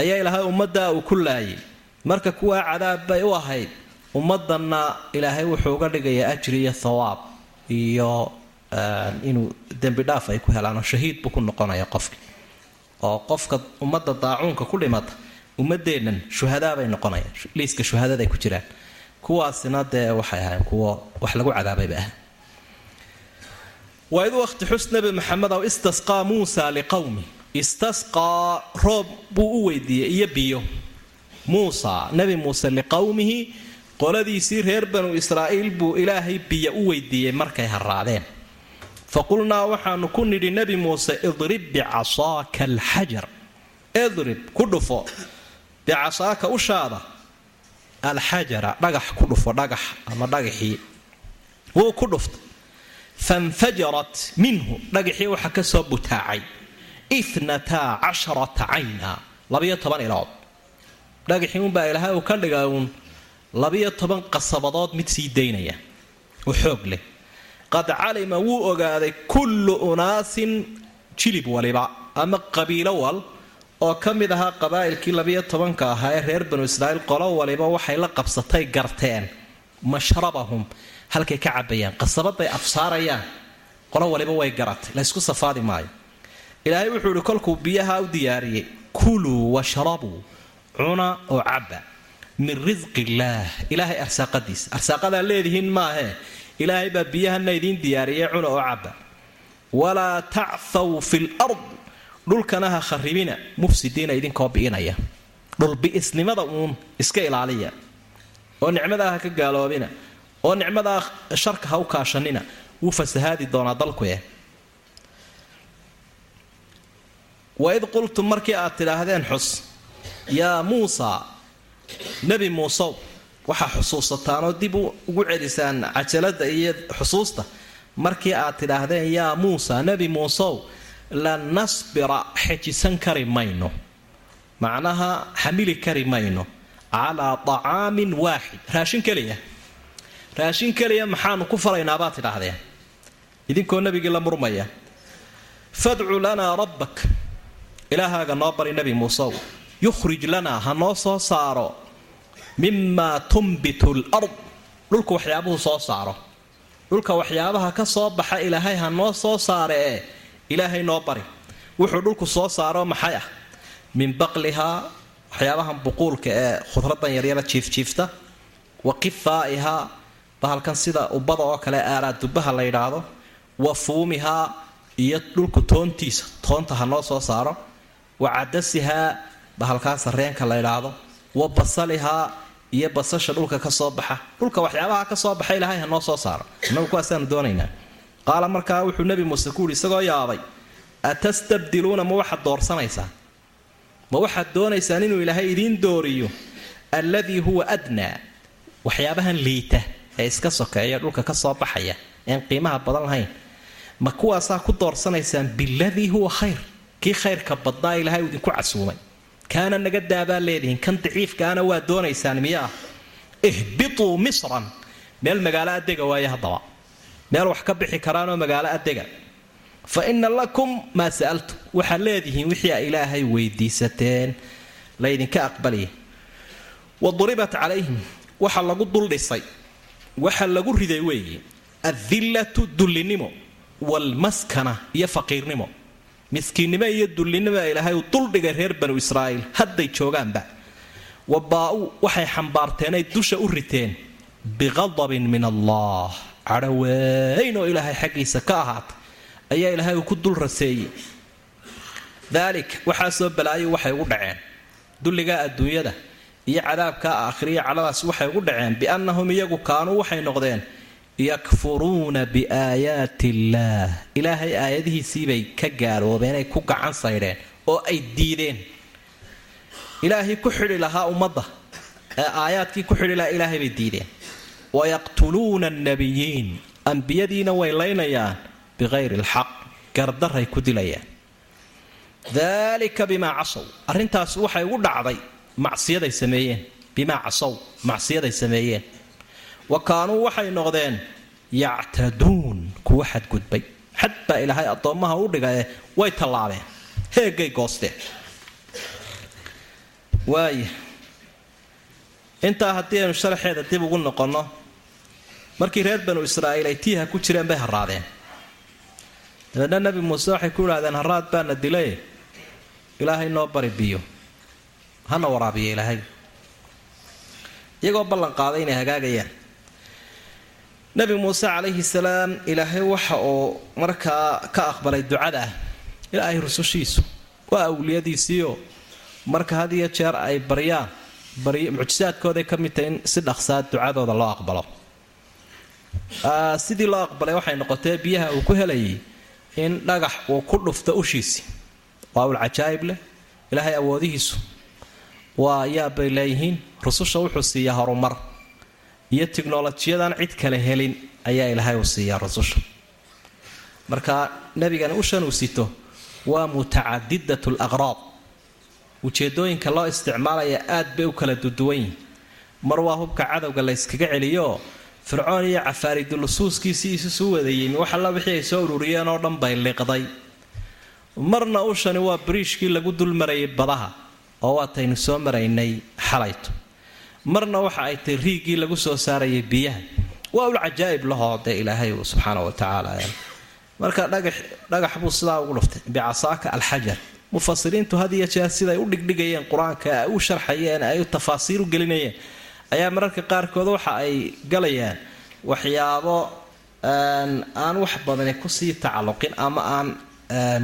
ayaa ilaahay ummaddaa uu ku laayay. Marka kuwaa cadaab bay u ahayd ummadanna ilaahay wuxuu uga dhigayaa ajri iyo thawaab iyo inuu dembi dhaaf ay ku helaanoo shahiid buu ku noqonaya qofki. Oo qofka ummadda daacuunka ku dhimata ummadeennan shuhadaa bay noqonayaan liiska shuhadaday ku jiraan. Kuwaasina dee waxay ahayn kuwo wax lagu cadaabayba ah waid waqti xus nabi maxamedow istasqaa muusa liqowmi istasqaa roob buu u weydiiyey iyo biyo. Muusa nabi muuse liqowmihi qoladiisii reer banu israa'iil buu ilaahay biyo u weydiiyey markay haraadeen fa qulnaa waxaanu ku nidhi nebi muuse idrib bicasaaka alxajar. Idrib ku dhufo. Bicasaaka ushaada alxajara dhagax ku dhufo dhagax ama dhagaxii wuu ku dhuftay. Fanfajarat minhu dhagaxii waxaa ka soo butaacay. Inataa casharata cayna labiyo toban ilood dhagaxii unbaa ilaahay uu ka dhiga uun labiyo toban qasabadood mid sii daynaya. Oo xoog leh qad calima wuu ogaaday kullu unaasin jilib waliba ama qabiilo wal oo ka mid ahaa qabaa'ilkii labiyo tobanka ahaa ee reer banu israa'iil qolo waliba waxay la qabsatay garteen mashrabahum halkay ka cabayaan qasabaday afsaarayaan qolo waliba way garatay laysku safaadi maayo ilaahay wuxuu ihi kolkuu biyaha u diyaariyey kuluu washrabuu cuna oo cabba min risqi illaah ilaahay arsaaqadiisa arsaaqadaa leedihiin maahee ilaahay baa biyahana idiin diyaariyay cuna oo cabba. Walaa tacthaw fi lard dhulkana ha kharibina mufsidiina idinkoo bi'inaya. Dhulbi'isnimada uun iska ilaaliya. Oo nicmadaa ha ka gaaloobina oo nicmadaa sharka ha u kaashanina wuu fasahaadi doonaa dalkueh waid qultum markii aad tidhaahdeen xus yaa muusa nebi muusow waxaa xusuusataanoo dib ugu celisaan cajalada iyo xusuusta. Markii aad tidhaahdeen yaa muusa nebi muusow lan nasbira xejisan kari mayno. Macnaha xamili kari mayno. Calaa طacaamin waaxid. Raashin keliya. Raashin keliya maxaanu ku falaynaabaa tidhaahdeen. Idinkoo nebigii la murmaya fadcu lanaa rabbak. Ilaahaaga noo bari nebi muusew yukhrij lanaa ha noo soo saaro mimaa tunbitu lard dhulka waxyaabuhu soo saaro. Dhulka waxyaabaha ka soo baxa ilaahay ha noo soo saare ee ilaahay noo bari. Wuxuu dhulku soo saaro maxay ah? Min baqlihaa waxyaabahan buquulka ee khudradan yaryara jiifjiifta wa qifaa'ihaa bahalkan sida ubbada oo kale aaraa dubaha la yidhaahdo. Wa fuumihaa iyo dhulku toontiisa toonta ha noo soo saaro. Wa cadasihaa bahalkaa sareenka la ydhaahdo wa basalihaa iyo basasha dhulka ka soo baxa. Dhulka waxyaabaha ka soo baxa ilaahay ha noo soo saaro. Innagu kuwaasaanu doonaynaa. Qaala markaa wuxuu nebi muuse ku yidhi isagoo yaabay atastabdiluuna ma waxaad doorsanaysaa? Ma waxaad doonaysaan inuu ilaahay idiin dooriyo? Alladii huwa adnaa. Waxyaabahan liita ee iska sokeeya dhulka ka soo baxaya een qiimaha badan lahayn. Ma kuwaasaa ku doorsanaysaan biladii huwa khayr. Kii khayrka badnaa ilaahay uu idinku casuumay kaana naga daabaa leedihiin. Kan daciifkaana waa doonaysaan miya ah ihbituu misran. Meel magaalo adega waaye haddaba. Meel wax ka bixi karaanoo magaalo adega fa ina lakum maa sa'altum waxaad leedihiin wixii a ilaahay weydiisateen. Laydinka aqbalaya wa duribat calayhim. Waxa lagu duldhisay waxa lagu riday weeye adillatu dullinimo. Waalmaskana iyo faqiirnimo miskiinnimo iyo dullinimo ilaahay uu duldhigay reer banu israa'iil hadday joogaanba. Wa baa-u waxay xambaarteenay dusha u riteen biqadabin min allah. Cadho weyn oo ilaahay xaggiisa ka ahaatay ayaa ilaahay uu ku dul raseeyey. Daalik waxaasoo balaayo waxay ugu dhaceen. Dulligaa adduunyada iyo cadaabkaa aakhiriya cadhadaas waxay ugu dhaceen biannahum iyagu kaanuu waxay noqdeen yakfuruuna biaayaati illaah ilaahay aayadihiisiibay ka gaaloobeen ay ku gacan saydheen oo ay diideen. Ilaahay ku xidhi lahaa ummadda ee aayaadkii ku xidhi lahaa ilaahay bay diideen. Wayaqtuluuna annabiyiin ambiyadiina way laynayaan biqayri alxaq gardaray ku dilayaan. Daalika bimaa casow arrintaas waxay ugu dhacday macsiyaday sameeyeen bimaa casow macsiyaday sameeyeen wa kaanuu waxay noqdeen yactaduun kuwa xadgudbay. Xad baa ilaahay addoommaha u dhigae way tallaabeen. Heegay goosteen waaya intaa haddii aynu sharaxeeda dib ugu noqonno markii reer banu israa'iil ay tiiha ku jireen bay haraadeen dabeedna nebi muuse waxay ku idhahdeen haraad baana dilay. Ilaahay noo bari biyo. Hana waraabiyo ilaahay. Iyagoo ballan qaaday inay hagaagayaan nebi muuse calayhi salaam ilaahay waxa uu markaa ka aqbalay ducada ah ilaahay rusushiisu waa awliyadiisiioo marka had iyo jeer ay baryaan mucjisaadkooday ka mid tahay in si dhaqsaa ducadooda loo aqbalo. Sidii loo aqbalay waxay noqotee biyaha uu ku helayay in dhagax uu ku dhufto ushiisi. Waa ul cajaa'ib leh ilaahay awoodihiisu waa yaabbay leeyihiin rususha wuxuu siiyaa horumar iyo tiknolojiyadan cid kale helin ayaa ilaahay uu siiyaa rususha. Marka nebigan ushan uu sito waa mutacadidat laqraad ujeedooyinka loo isticmaalaya aad bay u kala duduwan yihiin mar waa hubka cadowga la yskaga fircoon iyo cafaaridulusuuskiisii isusuu wadayimi wax alla wixii ay soo ururiyeen oo dhan bay liqday. Marna ushani waa bariishkii lagu dulmarayay badaha oo waataynu soo maraynay xalayto marna waxa ay tahy riigii lagu soo saarayay biyaha. Waa ul cajaa'ib lahoo dee ilaahay uu subxaana wa marka dhagax buu sidaa ugu dhuftay. Bicasaaka alxajar. Mufasiriintu had iyo jeer siday u dhigdhigayeen qur'aanka ay u sharxayeen ay tafaasiir u gelinayeen. Ayaa mararka qaarkood waxa ay galayaan waxyaabo aan wax badani ku sii tacalluqin ama aan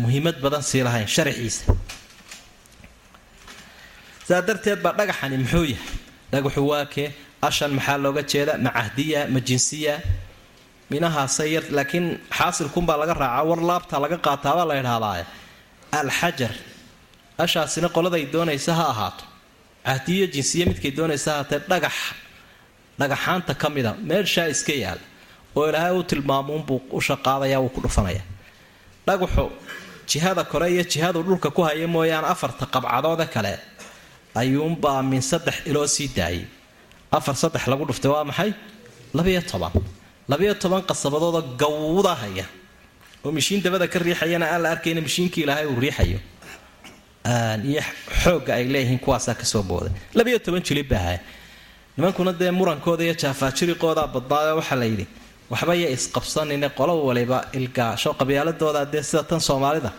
muhiimad badan sii lahayn sharxiisa sidaa darteed baa dhagaxani muxuu yahay dhagaxu waakee ashan maxaa looga jeeda? Ma cahdiya ma jinsiya? Minahaasay yar laakiin xaasilkunbaa laga raacaa war laabta laga qaataabaa la idhahdaaye alxajar ashaasina qoladay doonaysa ha ahaato. Cahdiyo jinsiya midkay doonaysa ha ahaatee dhagax dhagaxaanta ka mida meeshaa iska yaalla oo ilaahay u tilmaamuunbuu u shaqaadaya wuu ku dhufanaya dhagaxu jihada kore iyo jihadu dhulka ku haya mooyaane afarta qabcadoode kale ayuunbaa min saddex iloo sii daayay. Afar saddex lagu dhuftay waa maxay? Labiyo toban. Labiyo toban qasabadooda gawda haya. Oo mishiin dabada ka riixayana aan la arkayna mishiinkii ilaahay uu riixayo. Iyo xoogga ay leeyihiin kuwaasaa ka soo booday. Labiyo toban jilib baa haya. Nimankuna dee murankooda iyo jaafaajiriqoodaa badnaayo waxaa layidhi waxba ya qolo waliba ilgaasho qabyaaladooda dee sida tan soomaalida.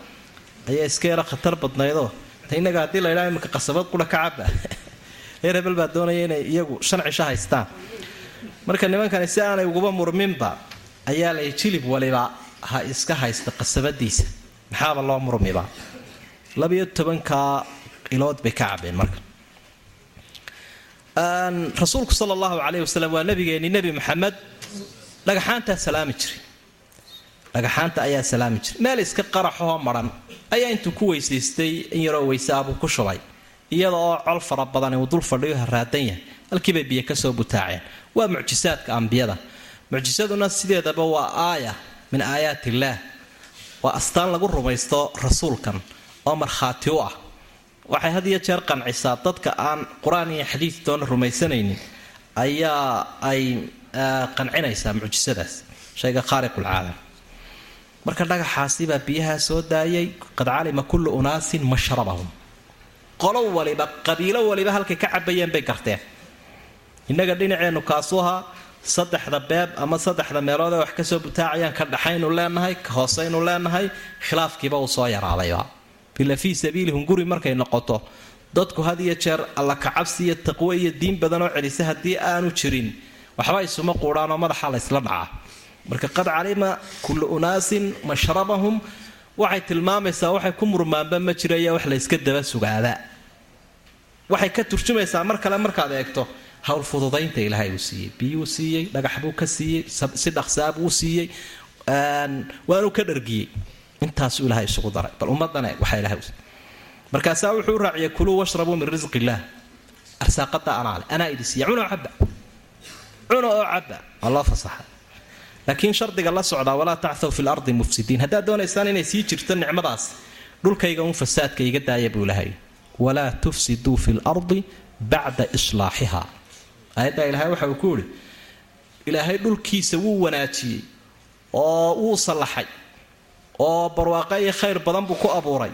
Ayaa iska yara khatar badnaydoo innaga haddii la ydhaa iminka qasabad qura ka reer *laughs* hebel baa doonaya inay iyagu shan cisho haystaan. Marka nimankani si aanay uguba murminba ayaa lay jilib waliba ha iska haysta qasabadiisa. Maxaaba loo murmiba? Labiyo tobankaa ilood bay ka cabeen marka. Rasuulku sala allahu caleyhi wasalam waa nabigeeni nebi maxamed dhagaxaantaa salaami jiray dhagaxaanta ayaa salaami jiray meel iska qaraxoo maran ayaa intuu ku weysaystay in yaroo weysaabuu ku shubay iyada oo col fara badan uu dul fadhiyo haraadan yahay. Halkiibay biyo ka soo butaaceen. Waa mucjisaadka ambiyada. Mucjisaduna sideedaba waa aaya min aayaat illaah waa astaan lagu rumaysto rasuulkan oo markhaati u ah. Waxay had iyo jeer qancisaa dadka aan qur'aan iyo xadiid doona rumaysanaynin ayaa ay qancinaysaa mucjisadaas. Shayga khaariqulcaalam marka dhagaxaasibaa biyahaa soo daayay qad calima kullu unaasin mashrabahum. Qolo waliba qabiilo waliba halkay ka cabayeen bay garteen. Innaga dhinaceennu kaasuu ahaa saddexda beeb ama saddexda meelood ee wax ka soo butaacayaan ka dhaxaynu leenahay ka hooseynu leenahay khilaafkiiba uu soo yaraadayba ila fii sabiilihum guri markay noqoto dadku had iyo jeer alla kacabsi iyo taqwo iyo diin badan oo celisa haddii aanu jirin. Waxba isuma quudhaanoo madaxa laysla dhacaa marka qad calima kullu unaasin mashrabahum. Waxay tilmaamaysaa waxay ku murmaanba ma jiraya wax layska daba sugaadaa waxay ka turjumaysaa mar kale markaad eegto hawl fududaynta ilaahay uu siiyey biyuu siiyey dhagax buu ka siiyey si dhaqsaa buu siiyey waanuu ka dhargiyey. Intaasuu ilahay isugu daray bal ummadane waxaa ilahay markaasaa wuxuu raaciyay kuluu washrabuu min risqi illaah arsaaqada anaale anaa idi siiya cuno caba cuno oo caba waa loo fasaxa laakiin shardiga la socdaa walaa tacthaw fi lardi mufsidiin. Haddaad doonaysaan inay sii jirto nicmadaas dhulkayga un fasaadka iga daaya buu ilahay walaa tufsiduu fi lardi bacda islaaxiha aayaddaa ilahay waxa uu ku yihi ilaahay dhulkiisa wuu wanaajiyey oo wuu sallaxay oo barwaaqo iyo khayr badan buu ku abuuray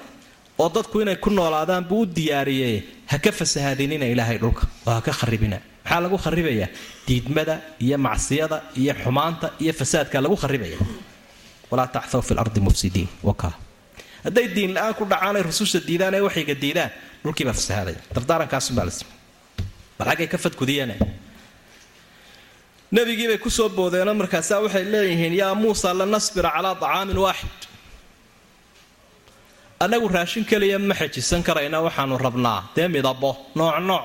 oo dadku inay ku noolaadaan buu u diyaariyey. Ha ka fasahaadinina ilaahay dhulka oo ha ka kharibina maxaa lagu kharibayaa diidmada iyo macsiyada iyo xumaanta iyo fasaadka lagu kharibaya. Walaa taxthaw fi lardi mufsidiin waka. Hadday diin la'aan ku dhacaan ay rususha diidaan ee waxayga diidaan dhulkiibaa fasahaadaya dardaarankaasumbaa las bal xaggay ka fadgudiyeen. Nabigiibay ku soo boodeenoo markaasaa waxay leeyihiin yaa muusa lanasbira calaa acaamin waaxid. Annagu raashin keliya ma xejisan karayna waxaanu rabnaa. Dee midabo nooc nooc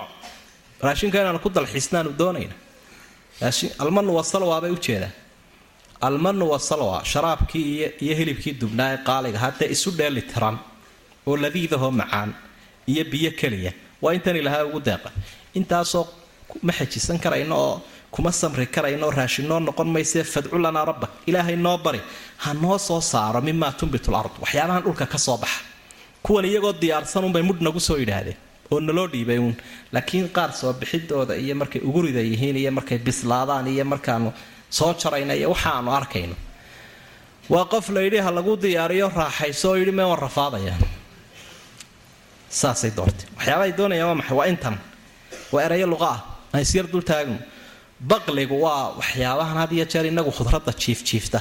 raashinka inaanu ku dalxiisnaanu doonayna almanu wasalwaabay ujeedaan almanu wasalwa sharaabkii iyo hilibkii dubnaa ee qaaliga haddee isu dheeli tiran oo ladiidahoo macaan iyo biyo keliya. Waa intan ilahaa ugu deeqa intaasoo ma xejisan karayno oo kuma samri karayno raashinoo noqon maysee fadcu lanaa rabbak ilaahay noo bari ha noo soo saaro mimaa tumbitu lard waxyaabahan dhulka ka soo baxa. Kuwan iyagoo diyaarsan unbay mudh nagu soo yidhaahdeen oo naloo dhiibay uun. Laakiin qaar soo bixidooda iyo markay ugurida yihiin iyo markay bislaadaan iyo markaanu soo jarayna iyo waxaanu arkayno. Waa qof layidhi ha lagu diyaariyo raaxayso yidhi mee waan rafaadayaan. Saasay doortay. Waxyaabahay doonayaan waa maxay? Waa intan. Waa erayo luqa ah. Aan isyar dul taagno baqligu waa waxyaabahan had iyo jeer inagu khudradda jiifjiifta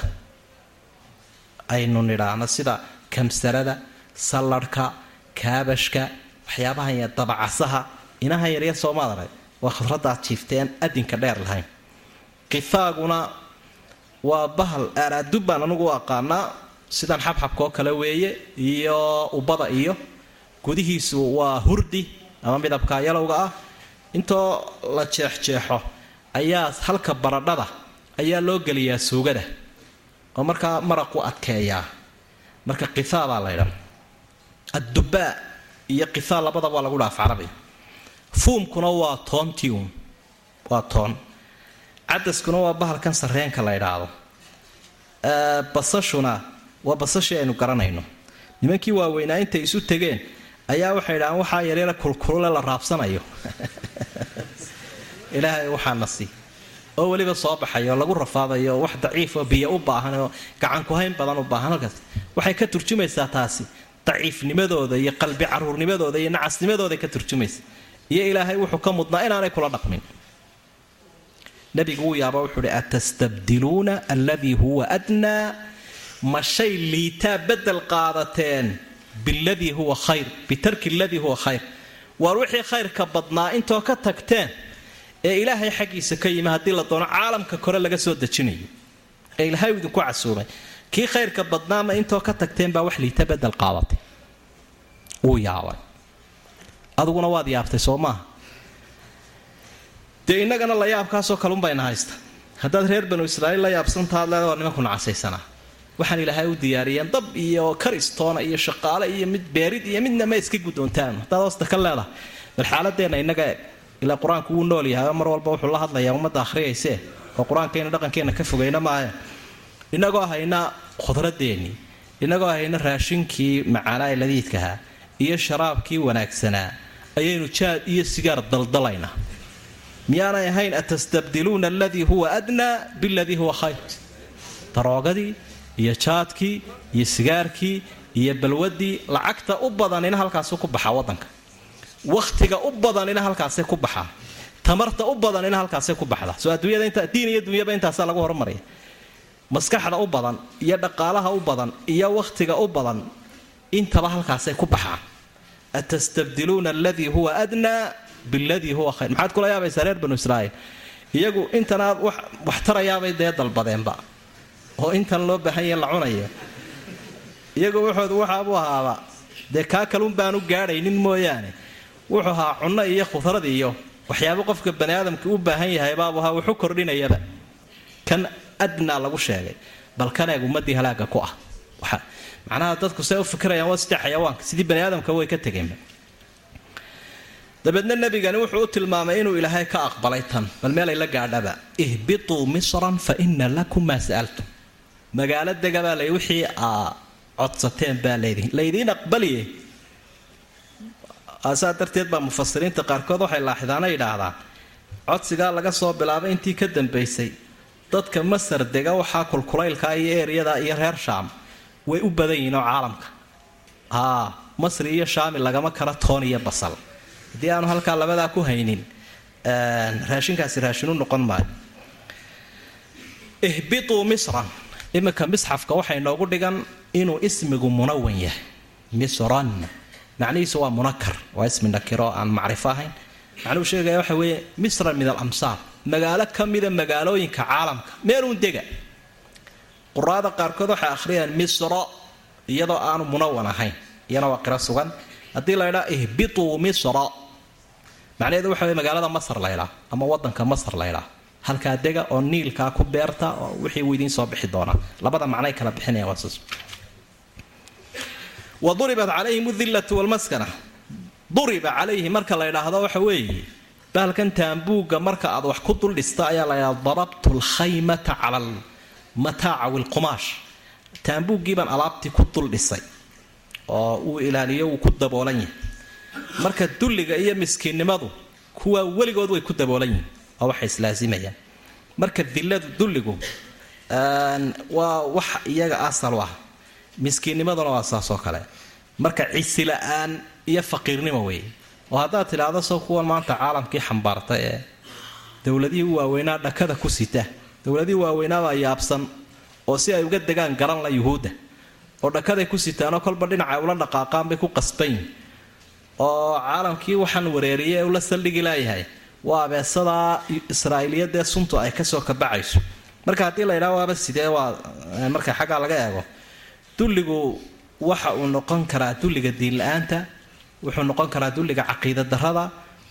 aynu nidhaahno sida kamsarada salladhka kaabashka waxyaabahan ya dabacasaha inahan yaryar soomaad waa khudraddaad jiiftay adinka dheer lahayn. Qifaaguna waa bahal aaraadub baan anugu aqaanaa sidan xabxabkaoo kale weeye iyo ubada iyo gudihiisu waa hurdi ama midabka yalowga ah. Intoo la jeexjeexo ayaa halka baradhada ayaa loo geliyaa suugada oo markaa maraqu adkeeyaa. Marka qifaa baa la ydhaa addubaa iyo qifaa labadaba waa lagu dhaaf carabiga fuumkuna waa toontiun waa toon. Cadaskuna waa bahalkan sarreenka la ydhaahdo basashuna waa basashii aynu garanayno. Nimankii waaweynaa intay isu tegeen ayaa waxay idhahaan waxaa yareera kulkulule la raabsanayo. *laughs* Ilaahay waxaana sii oo weliba soo baxayo lagu rafaadayo wax daciifoo biyo u baahan oo gacankuhayn badan u baahan. Halkaas waxay ka turjumaysaa taasi daciifnimadooda iyo qalbi caruurnimadooda iyo nacasnimadooday ka turjumaysa. Iyo ilaahay wuxuu ka mudnaa inaanay kula dhaqmin. Nabigu wuu yaaba wuxuu uhi atastabdiluuna alladii huwa adnaa? Ma shay liitaa bedel qaadateen biladii huwa khayr bitarki aladii huwa khayr. Waar wixii khayrka badnaa intoo ka tagteen ee ilaahay xaggiisa ka yimi haddii la doono caalamka kore laga soo dejinayo. Ee ilaahay idinku casuumay kii khayrka badnaama intoo ka tagteen baa wax liita bedel qaadatay. Wuu yaabay. Aduguna waad yaabtay soo maaha dee innagana la yaabkaasoo kalunbayna haysta. Haddaad reer banu israaiil la yaabsantaad leeda waa nimanku nacasaysanaa waxaan ilaahay u diyaariyeen dab iyo karistoona iyo shaqaale iyo mid beerid iyo midna ma iska guddoontaan. Haddaad hoosta ka leedahay. Bal xaaladeenna innaga eeg ilaa qur'aanku wuu nool yahay oo mar walba wuxuu la hadlayaa ummadda akhriyaysee. Oo qur'aankayna dhaqankeenna ka fogayna maahe innagoo hayna khudradeennii innagoo hayna raashinkii macaanaa ee ladiidkahaa iyo sharaabkii wanaagsanaa ayaynu jaad iyo sigaar daldalaynaa. Miyaanay ahayn atastabdiluuna aladii huwa adnaa biladii huwa khayr. Daroogadii iyo jaadkii iyo sigaarkii iyo balwadii lacagta u badanina halkaasu ku baxaa wadanka wakhtiga u badanina halkaasay ku baxaa tamarta u badanina halkaasay ku baxda. Soo adduunyada diin iyo dunyaba intaasaa lagu hormaraya maskaxda u badan iyo dhaqaalaha u badan iyo wakhtiga u badan intaba halkaasay ku baxaan atastabdiluuna aladii huwa adnaa biladii huwa khayr. Maxaad kula yaabaysaa reer banu israa'iil? Iyagu intanaad wax tarayaabay dee dalbadeenba. Oo intan loo baahanya la cunayo. Iyagu wuxoodu waxaabuu ahaaba dee kaa kalun baanu gaadhaynin mooyaane. Wuxuu ahaa cunno iyo khudrad iyo waxyaabo qofka bani aadamka u baahan yahay baabu ahaa wuxu kordhinayaba. Kan adnaa lagu sheegay bal kaneeg ummadii halaaga ku ah. Macnaha dadku say u fikirayaan waa sidii xayawaanka sidii bani aadamka way ka tegeenba. Dabeedna nebigani wuxuu u tilmaamay inuu ilaahay ka aqbalay tan bal meelay la gaadhaba. Ihbituu misran fa ina lakum maa sa'altum. Magaalo degabaa lay wixii aa codsateen baa leedihin laydiin aqbaliye. Saa darteed baa mufasiriinta qaarkood waxay laaxidaana yidhaahdaan codsigaa laga soo bilaabay intii ka dambaysay dadka masar dega waxaa kulkulaylka iyo eryada iyo reer shaam way u badan yihiin oo caalamka. Aa masri iyo shaami lagama kala toon iyo basal. Haddii aanu halkaa labadaa ku haynin raashinkaasi raashin u noqon maayo. Ihbituu misran. Iminka misxafka waxay noogu dhigan inuu ismigu munawan yahay. Misran. Macnihiisu waa munakar waa ismi nakiro aan macrifo ahayn. Macnuhu sheegaya waxa weeye misran min alamsaar magaalo ka mida magaalooyinka caalamka. Meeluun dega. Quraada qaarkood waxay akhriyaan misro iyadoo aanu munawan ahayn. Iyana waa qiro sugan. Haddii la ydhaa ihbituu misra macnaheedu waxa wey magaalada masar laydhaa ama wadanka masar laydhaa halkaa dega oo niilkaa ku beerta oo wixii uu idiin soo bixi doonaa labada macnay kala bixinayaan wa duribat calayhim udillatu walmaskana duriba calayhi marka la ydhaahdo waxa weeye bahalkan taambuugga marka aad wax ku dul dhista ayaa la ydhahda darabtu lkhaymata cala almataaca wilqumaash taambuuggiibaan alaabtii ku dul dhisay oo uu ilaaliyo wuu ku daboolan yahay. Marka dulliga iyo miskiinnimadu kuwaa weligood way ku daboolan yihiin oo waxay islaasimayaan marka diladu dulligu waa wax iyaga asal ah. Miskiinnimaduna waa saas oo kale. Marka cisi-la-aan iyo faqiirnimo weeye oo haddaad tidhaahdo soo kuwan maanta caalamkii xambaarta ee dowladihii u waaweynaa dhakada ku sita. Dowladihii waaweynaabaa yaabsan oo si ay uga degaan garan la yuhuudda. Oo dhakaday ku sitaanoo kolba dhinaca ula dhaqaaqaan bay ku qasbayin oo caalamkii waxaan wareeriyay ula saldhigi laayahay waa abeesadaa israa'iiliyadee suntu ay ka soo kabacayso. Marka haddii la ydhaha waaba sidee waa marka xaggaa laga eego dulligu waxa uu noqon karaa dulliga diinla-aanta wuxuu noqon karaa dulliga caqiida darada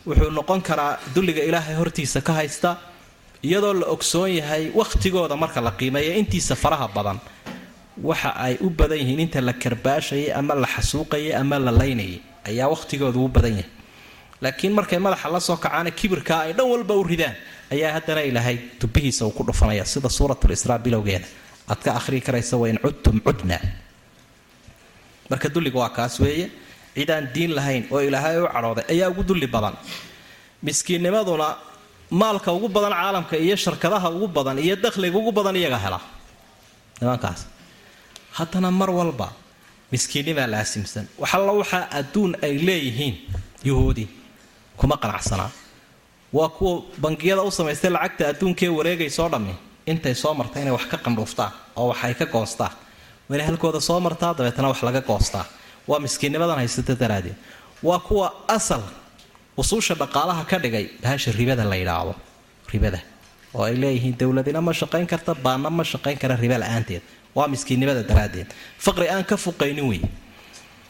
wuxuu noqon karaa dulliga ilaahay hortiisa ka haysta iyadoo la ogsoon yahay wakhtigooda marka la qiimeeya intiisa faraha badan. Waxa ay u badan yihiin inta la karbaashayay ama la xasuuqayay ama la laynayay ayaa wakhtigooda u badan yahay. Laakiin markay madaxa la soo kacaana kibirkaa ay dhan walba u ridaan ayaa haddana ilaahay tubihiisa uu ku dhufanaya sida suuratulisraa bilowgeeda. Aad ka ahrii karaysa wain cudtum cudna marka dulliga waa kaas weeye cidaan diin lahayn oo ilaahay u cadhooday ayaa ugu dulli badan. Miskiinnimaduna maalka ugu badan caalamka iyo sharkadaha ugu badan iyo dakhliga ugu badan iyaga hela. Nimankaas haddana mar walba miskiinnimaa laasimsan. Waxalla waxaa adduun ay leeyihiin yuhuudi kuma qanacsanaa. Waa kuwa bangiyada u samaystay lacagta adduunkee wareegaysoo dhammi? Intay soo marta inay wax ka qandhuuftaan oo wax ay ka goostaan inay halkooda soo martaa dabeetana wax laga goostaa waa miskiinnimadan haysata daraaddeed waa kuwa asal usuusha dhaqaalaha ka dhigay bahasha ribada la yidhaahdo. Ribada. Oo ay leeyihiin dowladina ma shaqayn karta baanna ma shaqayn kara riba la'aanteed. Waa miskiinnimada daraaddeed. Faqri aan ka fuqaynin wey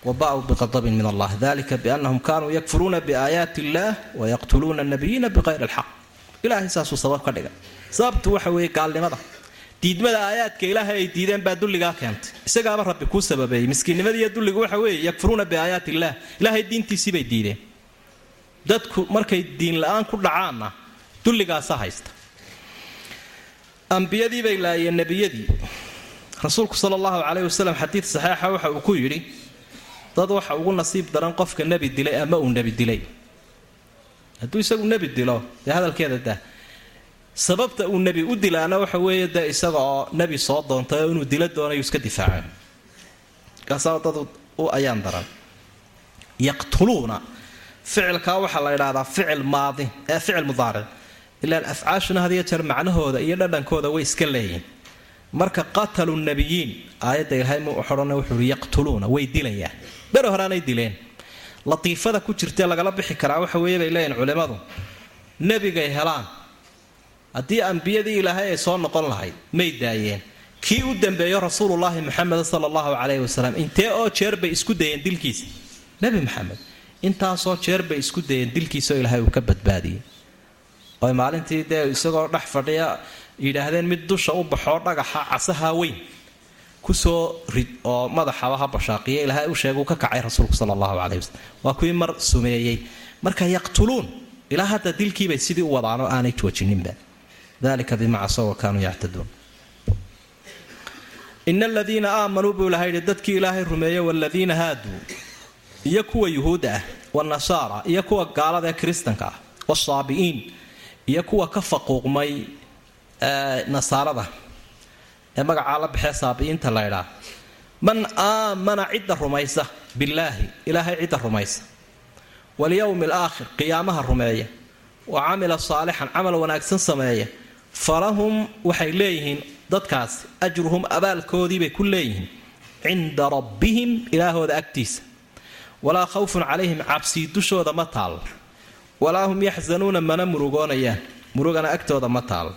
waba'uu biqadabin min allah. Dalika biannahum kaanuu yakfuruuna biaayaati illaah wayaqtuluuna nabiyiina biqayri alxaq ilaahay saasuu sabab ka dhigay sababtu waxa weeye gaalnimada diidmada aayaadka ilaahay ay diideen baa dulligaa keentay. Isagaaba rabbi kuu sababeeyey miskiinnimada iyo dulligu waxa weeye yakfuruuna biaayaati illaah. Ilaahay diintiisii bay diideen. Dadku markay diin la'aan ku dhacaanna dulligaasa haysta. Ambiyadii bay laayeen nebiyadii. Rasuulku sala allahu caleyh wasalam xadiid saxeixa waxa uu ku yidhi dad waxa ugu nasiib daran qofka nebi dilay ama uu nebi dilay. Hadduu isagu nebi dilo dee hadalkeeda dah sababta uu nebi u dilaana waxa weeye dee isaga oo nebi soo doontay oo inuu dilo doonayu iska difaaca markaasaa dad u ayaan daran. Yaqtuluuna ficilkaa waxaa la ydhahdaa ficil maadi ee ficil mudaaric ilaan afcaashuna had jeer macnahooda iyo dhadhankooda way iska leeyihiin marka qatalu nabiyiin aayadda ilaahay muxodhana wuxuu i yaqtuluuna way dilayaan. Bere horeanay dileen. Latiifada ku jirtee lagala bixi karaa waxa weeye leeyihiin culimmadu. Nebigay helaan haddii ambiyadii ilaahay ay soo noqon lahayd may daayeen. Kii u dambeeyo rasuulullaahi maxamed sala allahu caleyhi wasalam intee oo jeer bay isku dayeen dilkiisa? Nebi maxamed intaasoo jeer bay isku dayeen dilkiisaoo ilaahay uu ka badbaadiyey. Oy maalintii dee isagoo dhex fadhiya yidhaahdeen mid dusha u baxoo dhagaxa casaha weyn ku soo rid oo madaxaba ha bashaaqiya ilaahay u sheega uu ka kacay rasuulku sala allahu caleyhi wasalam waa kuwii mar sumeeyey. Marka yaqtuluun ilaa hadda dilkiibay sidii u wadaan oo aanay joojininba dalika bima casow wa kaanuu yactaduun ina aladiina aamanuu buu ilahay yidhi dadkii ilaahay rumeeyey waaladiina haaduu iyo kuwa yuhuudda ah wanasaara iyo kuwa gaalada ee kiristanka ah wasaabi'iin iyo kuwa ka faquuqmay nasaarada ee magacaa la baxee saabi'iinta la ydhaa man aamana cidda rumaysa billaahi ilaahay cidda rumaysa walyowmi alaakhir qiyaamaha rumeeya wa camila saalixan camal wanaagsan sameeya falahum waxay leeyihiin dadkaasi ajruhum abaalkoodiibay ku leeyihiin cinda rabbihim ilaahooda agtiisa. Walaa khawfun calayhim cabsii dushooda ma taalo walaa hum yaxsanuuna mana murugoonayaan murugana agtooda ma taalo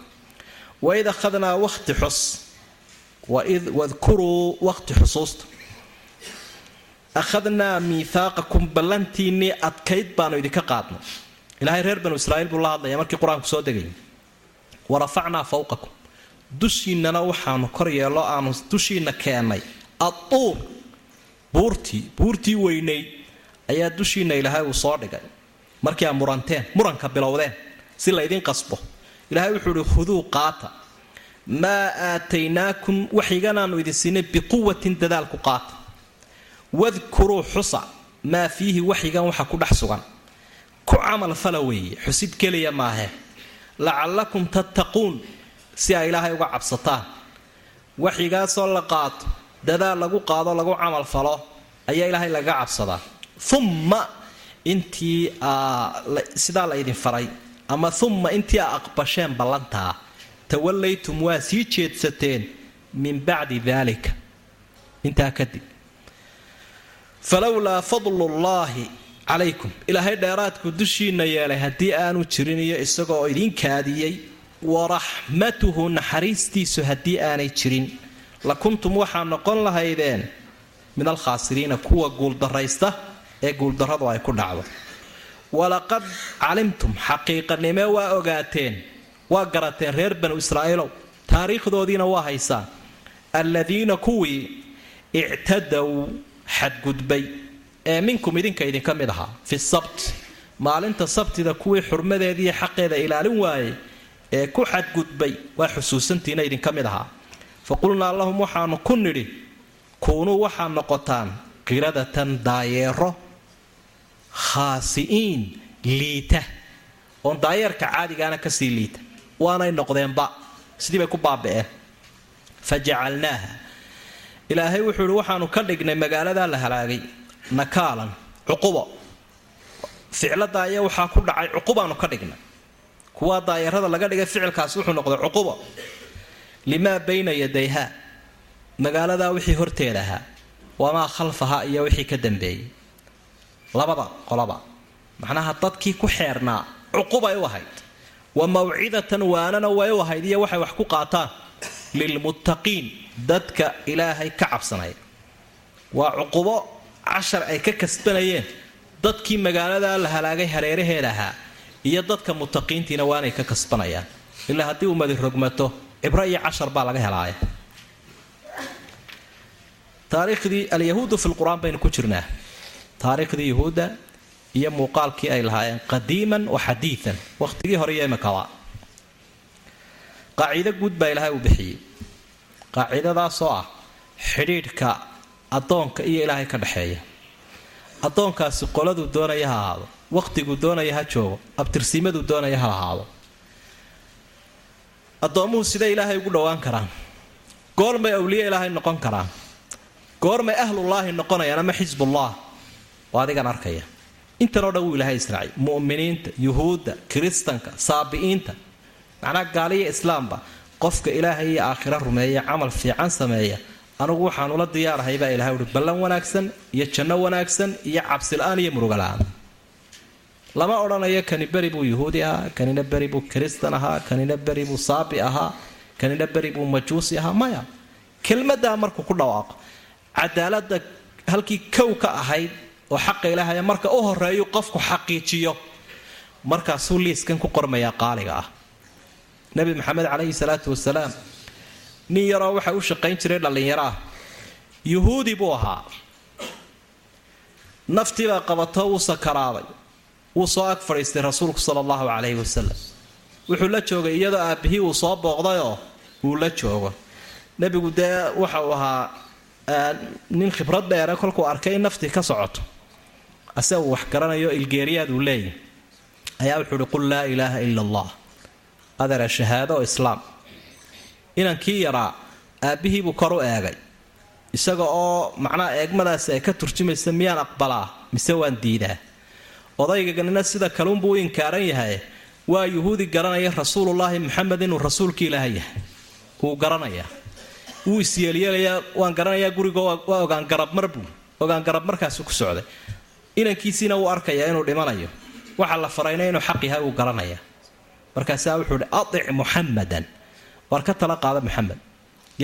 waid akhadnaa waqti xus wadkuruu waqti xusuusta. Akhadnaa miihaaqakum ballantiinnii adkayd baanu idinka qaadnay. Ilaahay reer banu israa'iil buu la hadlaya markii qur'aanku soo degayay wa rafacnaa fawqakum. Dushiinnana waxaanu kor yeello aanu dushiinna keennay adduur buurtii buurtii weynayd ayaa dushiinna ilaahay uu soo dhigay. Markii aa muranteen muranka bilowdeen si laydin qasbo. Ilaahay wuxuu ihi khuduu qaata. Maa aataynaakum waxiganaannu idin siinay biquwatin dadaalku qaata. Wadkuruu xusa maa fiihi waxigan waxa ku dhex sugan. Ku camal fala weeye xusid keliya maahe lacallakum tattaquun si ay ilaahay uga cabsataan. Waxigaasoo la qaato dadaal lagu qaado lagu camal falo ayaa ilaahay lagaga cabsadaa. Umma intii sidaa la ydin faray ama umma intii a aqbasheen ballantaa tawallaytum waa sii jeedsateen min bacdi daalika intaa kadib falowlaa fadlullaahi calaykum. Ilaahay dheeraadku dushiinna yeelay. Haddii aanu jirin iyo isagoo idin kaadiyey waraxmatuhu naxariistiisu haddii aanay jirin. La kuntum waxaa noqon lahaydeen min alkhaasiriina kuwa guuldaraysta ee guuldarradu ay ku dhacdo. Walaqad calimtum xaqiiqanime waa ogaateen waa garateen reer banu israa'iilow. Taariikhdoodiina waa haysaan alladiina kuwii ictadow xadgudbay ee minkum idinka idinka mid ahaa fi sabt. Maalinta sabtida kuwii xurmadeediiyo xaqeeda ilaalin waayey ee ku xadgudbay waa xusuusantiina idinka mid ahaa. Fa qulnaa lahum waxaanu ku nidhi kuunuu waxaad noqotaan qiradatan daayeero khaasi'iin liita. Oon daayeerka caadigaana ka sii liita. Waanay noqdeenba sidii bay ku baaba'een. Fa jacalnaaha. Ilaahay wuxuu ihi waxaanu ka dhignay magaaladaa la halaagay nakaalan cuqubo. Ficlada ayaa waxaa ku dhacay cuqubaanu ka dhignay. Kuwaa daayarada laga dhigay ficilkaasi wuxuu noqday cuqubo. Limaa bayna yadayha. Magaaladaa wixii horteeda ahaa wamaa khalfaha iyo wixii ka dambeeyey labada qolaba macnaha dadkii ku xeernaa cuqubay u ahayd. Wa mawcidatan waanana way u ahayd iyo waxay wax ku qaataan. Lilmuttaqiin dadka ilaahay ka cabsanaya waa cuqubo cashar ay ka kasbanayeen dadkii magaaladaa la halaagay hareeraheeda ahaa iyo dadka mutaqiintiina waanay ka kasbanayaan. Ilaa haddii ummadi rogmato cibro iyo cashar baa laga helaaya. Taariikhdii alyahuudu fi lqur-aan baynu ku jirnaa. Taariikhdii yahuudda iyo muuqaalkii ay lahaayeen qadiiman wa xadiian waqhtigii hore iyo qaaciido guud baa ilaahay uu bixiyey. Qaacidadaasoo ah xidhiidhka addoonka iyo ilaahay ka dhexeeya addoonkaasi qoladuu doonaya ha ahaado waqtiguu doonaya ha joogo abtirsiimaduu doonaya ha ahaado. Addoommuhu siday ilaahay ugu dhowaan karaan. Goormay awliye ilaahay noqon karaan. Goormay ahlullaahi noqonayaan ama xisbullah waa adigan arkaya. Intanoo dhan wuu ilaahay israacay. Mu'miniinta yuhuudda kiristanka saabi'iinta. Macnaha gaaliya islaamba qofka ilaahay iyo aakhira rumeeya camal fiican sameeya anugu waxaan ula diyaarahay baa ilahay uhi ballan wanaagsan iyo janno wanaagsan iyo cabsila'aan iyo murugala'aan lama odhanayo kani beri buu yuhuudi ahaa kanina beri buu kiristan ahaa kanina beri buu saabi ahaa kanina beri buu majuusi ahaa. Maya kelmadaa markuu ku dhawaaqo cadaalada halkii kow ka ahayd oo xaqa ilaahaya marka u horeeyu qofku xaqiijiyo. Markaasuu liiskan ku qormayaa qaaliga ah. Nabi maxamed calayhi salaatu wasalaam nin yaroo waxa u shaqayn jiray dhallinyaro ah. Yuhuudi buu ahaa. Naftiibaa qabato wuu sakaraaday. Wuu soo ag fadhiistay rasuulku sala allahu calayhi wasalam wuxuu la joogay iyadoo aabbihii uu soo booqdayoo uu la joogo. Nebigu dee waxa uu ahaa nin khibrad dheere kolkuu arkay in naftii ka socoto. Ase uu wax garanayo ilgeeriyaad uu leeyahy ayaa wuxuu uhi qul laa ilaaha ila allah. Adeera shahaado oo islaam inankii yaraa aabbihiibuu kor u eegay. Isaga oo macnaha eegmadaasi ay ka turjumaysa miyaan aqbalaa mise waan diidaa. Odayganina sida kaluunbuu u inkaaran yahay waa yuhuudi garanaya rasuulullaahi maxamed inuu rasuulkii ilaahay yahay. Wuu garanayaa wuu isyeelyeelayaa waan garanayaa guriga waa ogaan garabmar buu ogaan garab markaasu ku socday. Inankiisiina wuu arkayaa inuu dhimanayo. Waxa la farayna inuu xaq yahay wuu garanaya. Markaasaa wuxuu hi aic muxamadan waar ka tala qaada muxamed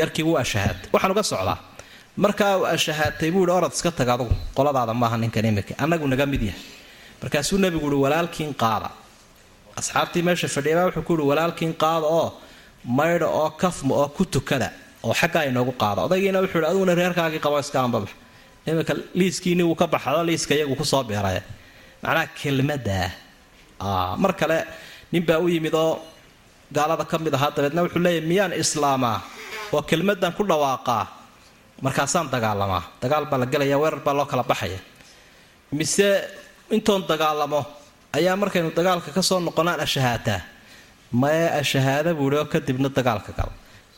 yarkii wuu ashahaatay. Waxaan uga socdaa. Markaa ashahaatay buu hi orad iska tag adugu. Qoladaada maaha ninkan imika annagu naga mid yahay. Markaasuu nebigu uhi walaalkiin qaada. Asxaabtii meesha fadhiyabaa wuxuu ku yihi walaalkiin qaada oo maydha oo kafma oo ku tukada oo xaggaa inoogu qaada odaygiina wuxuu hi aduguna reerkaagii qabo iska anbabax imika liiskiini wuu ka baxdo liiska iyagu ku soo beeraya macnaha kelmadaa. Mar kale ninbaa u yimid oo gaalada ka mid ahaa dabeedna wuxuu leeyahy miyaan islaamaa oo kelmadan ku dhawaaqaa markaasaan dagaalamaa dagaal baa la gelaya weerar baa loo kala baxaya. Mise intoon dagaalamo ayaa markaynu dagaalka ka soo noqonaan ashahaataa mae ashahaada buuhi oo kadibna dagaalka gala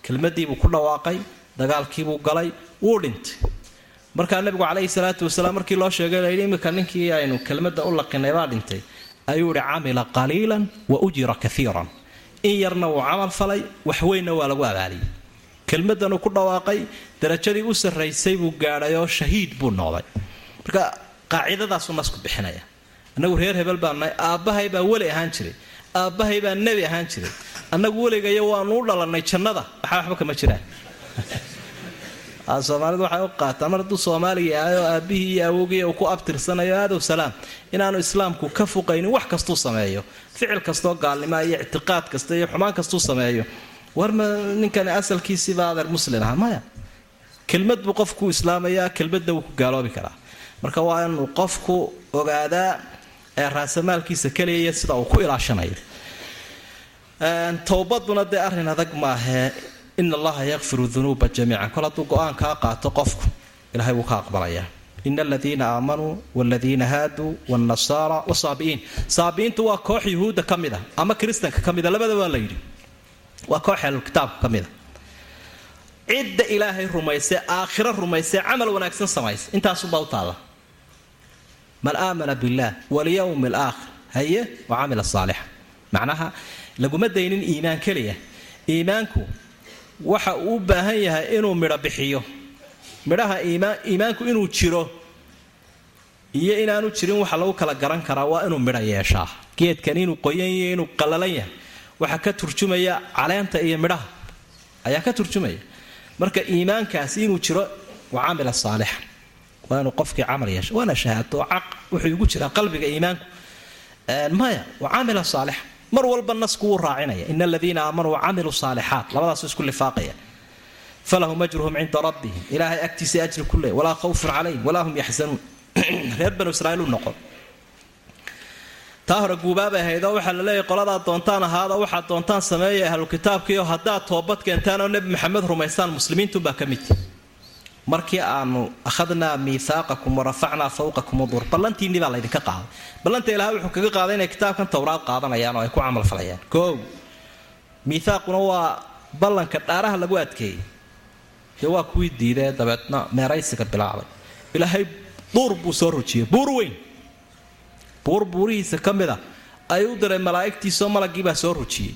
kelmadiibuu ku dhawaaqay dagaalkiibuu galay wuu dhintay. Markaa nabigu caleyhi salaatu wasalaam markii loo sheegay layidhi iminka ninkii aynu kelmadda u laqinay baa dhintay. Ayuu ihi camila qaliilan wa ujira kaiiran in yarna wuu camal falay waxweynna waa lagu abaaliyey. Kelmadanuu ku dhawaaqay darajadii u sarraysay buu gaadhay oo shahiid buu noqday. Marka qaacidadaasuu nasku bixinaya. Annagu reer hebel baannahay aabbahay baa weli ahaan jiray. Aabbahay baa nebi ahaan jiray. Annagu weligayo waanu u dhalannay jannada. Waxaa waxba kama jiraan. *laughs* Soomaalidu waxay u qaataa mar hadduu soomaaliga yahay oo aabbihii iyo awogii uu ku abtirsanayo aadow salaam. Inaanu islaamku ka fuqaynin wax kastuu sameeyo ficil kastoo gaalnima iyo ictiqaad kasta iyo xumaan kastuu sameeyo. Warma ninkani asalkiisiibaa adeer muslin aha maya. Kelmad buu qofku islaamayaa kelmadna wuu ku gaaloobi karaa. Marka waa inuu qofku ogaadaa ee raasamaalkiisa keliya sida uu ku ilaashanayo. Towbaduna dee arrin adag maahee in allaha yakfiru dunuuba jamiican. Kol hadduu go'aan kaa qaato qofku ilahay wuu ka aqbalayaa in aladiina aamanuu waladiina haaduu wnasaara wasaabi'iin saabi'iintu waa koox yuhuudda ka mid a ama kristanka ka mida labada waa la yidhi. Waa koox ahlukitaabka ka mida cidda ilaahay rumaysee aakhiro rumaysee camal wanaagsan samaysa. Intaasubaa u taalla. Man aamana billaah walyowmi alaakhir haye wa camila saalixa. Macnaha laguma daynin iimaan keliya. Iimaanku waxa uu u baahan yahay inuu midho bixiyo midhaha iimaanku inuu jiro iyo inaanu jirin waxa lagu kala garan karaa waa inuu midho yeeshaa. Geedkan inuu qoyan yahay inuu qallalan yahay waxaa ka turjumaya caleenta iyo midhaha. Ayaa ka turjumaya. Marka iimaankaasi inuu jiro wa camila saalixa waa qofkii camal yeesha waana shahaato caq wuxuu igu jiraa qalbiga iimaanku. Maya wa camila saalixa mar walba nasku wuu raacinaya. In aladiina aamanuu wacamiluu saalixaat labadaasu isku lifaaqaya falahum ajruhum cinda rabbihim ilaahay agtiisa ajri ku leey walaa khawfun calayhim walaa hum yaxzanuun reer banu israiil u noqon taa hore guubaabay ahaydoo waxaa la leeyahy doontaan ahaada waxaad doontaan sameeya ahlukitaabkiio haddaad toobad keentaan oo nebi maxamed rumaystaan muslimiintunbaa ka midti markii aanu akhadnaa miihaaqakum warafacnaa fawqakum udur ballantiinni baa laydinka qaaday ballanta ilahay wuxuu kaga qaaday inay kitaabkan towraad qaadanayaan oo ay ku camalfalayaan koow miihaaquna waa ballanka dhaaraha lagu adkeeyey dee waa kuwii diidee dabeedna meeraysiga bilaabay. Ilaahay duur buu soo rojiyey buur weyn. Buur buurihiisa ka mid a ayuu diray malaa'igtiisoo malaggiibaa soo rojiyey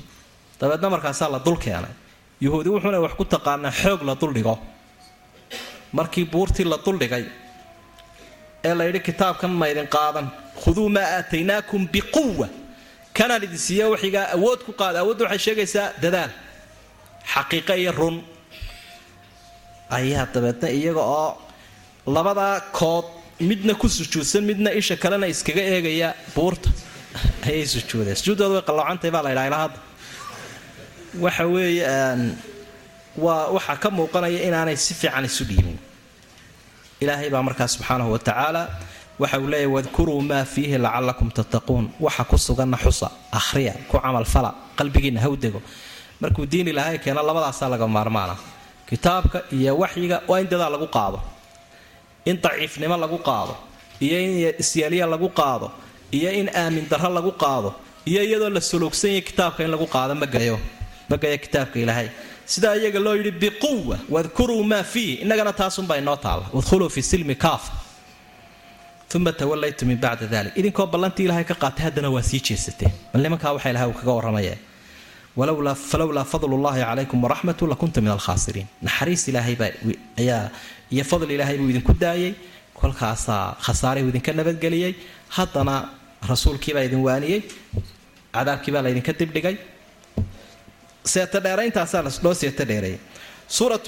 dabeedna markaasaa la dul keenay. Yuhuudi wuxuuna wax ku taqaanaa xoog la duldhigo markii buurtii la duldhigay ee la yidhi kitaabkan maydin qaadan. Khuduu maa aataynaakum biquwa kanaan idin siiya waxigaa awood ku qaada awoodda waxay sheegaysaa dadaal xaqiiqo iyo run ayaa dabeedna iyaga oo labadaa kood midna ku sujuudsan midna isha kalena iskaga eegaya buurta. Ayay sujuudeen. Sujuuddooda way qalloocantahy baa la ydhaha ilaa waxa weeye waa waxaa ka muuqanaya inaanay si fiican isu dhiibin. Ilaahay baa markaa subxaanahu wa tacaala waxa uu leeyahy wadkuruu maa fiihi lacallakum tattaquun. Waxa ku suganna xusa akhriya ku camalfala qalbigiinna hawdego markuu diin ilaahay keeno labadaasaa laga maarmaana kitaabka iyo waxyiga waa in dadaa lagu qaado. In daciifnimo lagu qaado. Iyo in isyeelya lagu qaado. Iyo in aamin darro lagu qaado. Iyo iyadoo la suluugsan yahay kitaabka in lagu qaado ma gayo. Bagaya kitaabka ilaahay. Sidaa iyaga loo yidhi biquwa wadkuruu maa fiih innagana taasunbaa inoo taalla. Wadkhuluu fi silmi kaafa uma tawalaytu min bacda dalik idinkoo ballantii ilahay ka qaatay haddana waa sii jeesateen bal waxa ilahay uu kaga warramaya falowlaa fadlu llahi calaykum waraxmatu lakunta min alkhaasiriin naxariis ilaahaybaa ayaa iyo fadl ilaahay buu idinku daayay kolkaasaa khasaarihuu idinka nabadgeliyey haddana rasuulkiibaa idin waaniyey cadaabkiibaa laydinka dibdhigay. Seeta dheerayntaasaa loo seeta dheereeyay. Suurat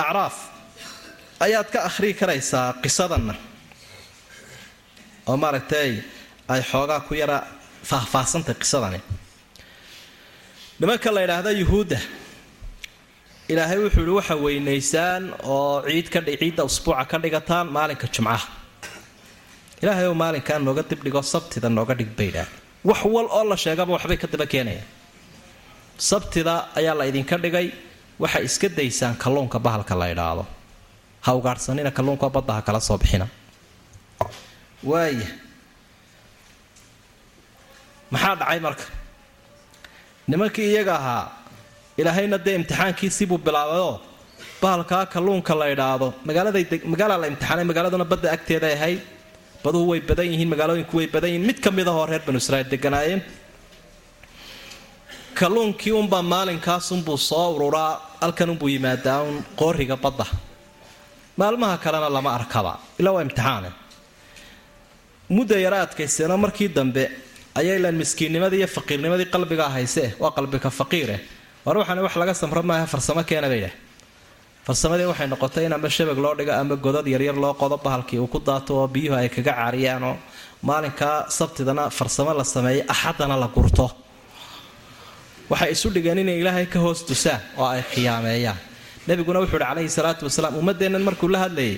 acraaf ayaad ka akhrii karaysaa qisadanna oo maaragtay ay xoogaa ku yara faahfaahsantay qisadani nimanka la yidhaahda yuhuudda ilaahay wuxuu yihi waxa weynaysaan oo ciid ka ciidda usbuuca ka dhigataan maalinka jumcaha. Ilaahay ou maalinkaa nooga dibdhigo sabtida nooga dhig baydhaa wax wal oo la sheegaba waxbay ka daba keenayaan. Sabtida ayaa la idinka dhigay waxay iska daysaan kalluunka bahalka la idhaahdo ha ugaadhsanina kalluunka badda ha kala soo bixina. Waaya maxaa dhacay marka nimankii iyaga ahaa ilaahayna dee imtixaankiisibuu bilaabayoo bahalkaa kalluunka la idhaahdo. Magaalada la imtixaanay magaaladuna badda agteeday ahayd baduhu way badan yihiin magaalooyinku way badan yihiin. Mid ka mid ahoo reer banu israiil deganaayeen kalluunkii unbaa maalinkaasunbuu soo ururaa halkan unbuu yimaadaa un qooriga badda. Maalmaha kalena lama arkaba ilaa waa imtixaane. Mudda yara markii dambe ayaa ilaan miskiinnimadii iyo faqiirnimadii qalbigaa haysee waa qalbika faqiire war waxaana wax laga samro maaha farsamo keena farsamadii waxay noqotay in ama shabag loo dhigo ama godad yaryar loo qodo bahalkii uu ku daato oo biyuhu ay kaga caariyaanoo maalinkaa sabtidana farsamo la sameeyay axadana la gurto. Waxay isu dhigeen inay ilaahay ka hoos dusaan oo ay khiyaameeyaan. Nebiguna wuxuu ihi calayhi salaatu wasalaam ummadeennan markuu la hadlayay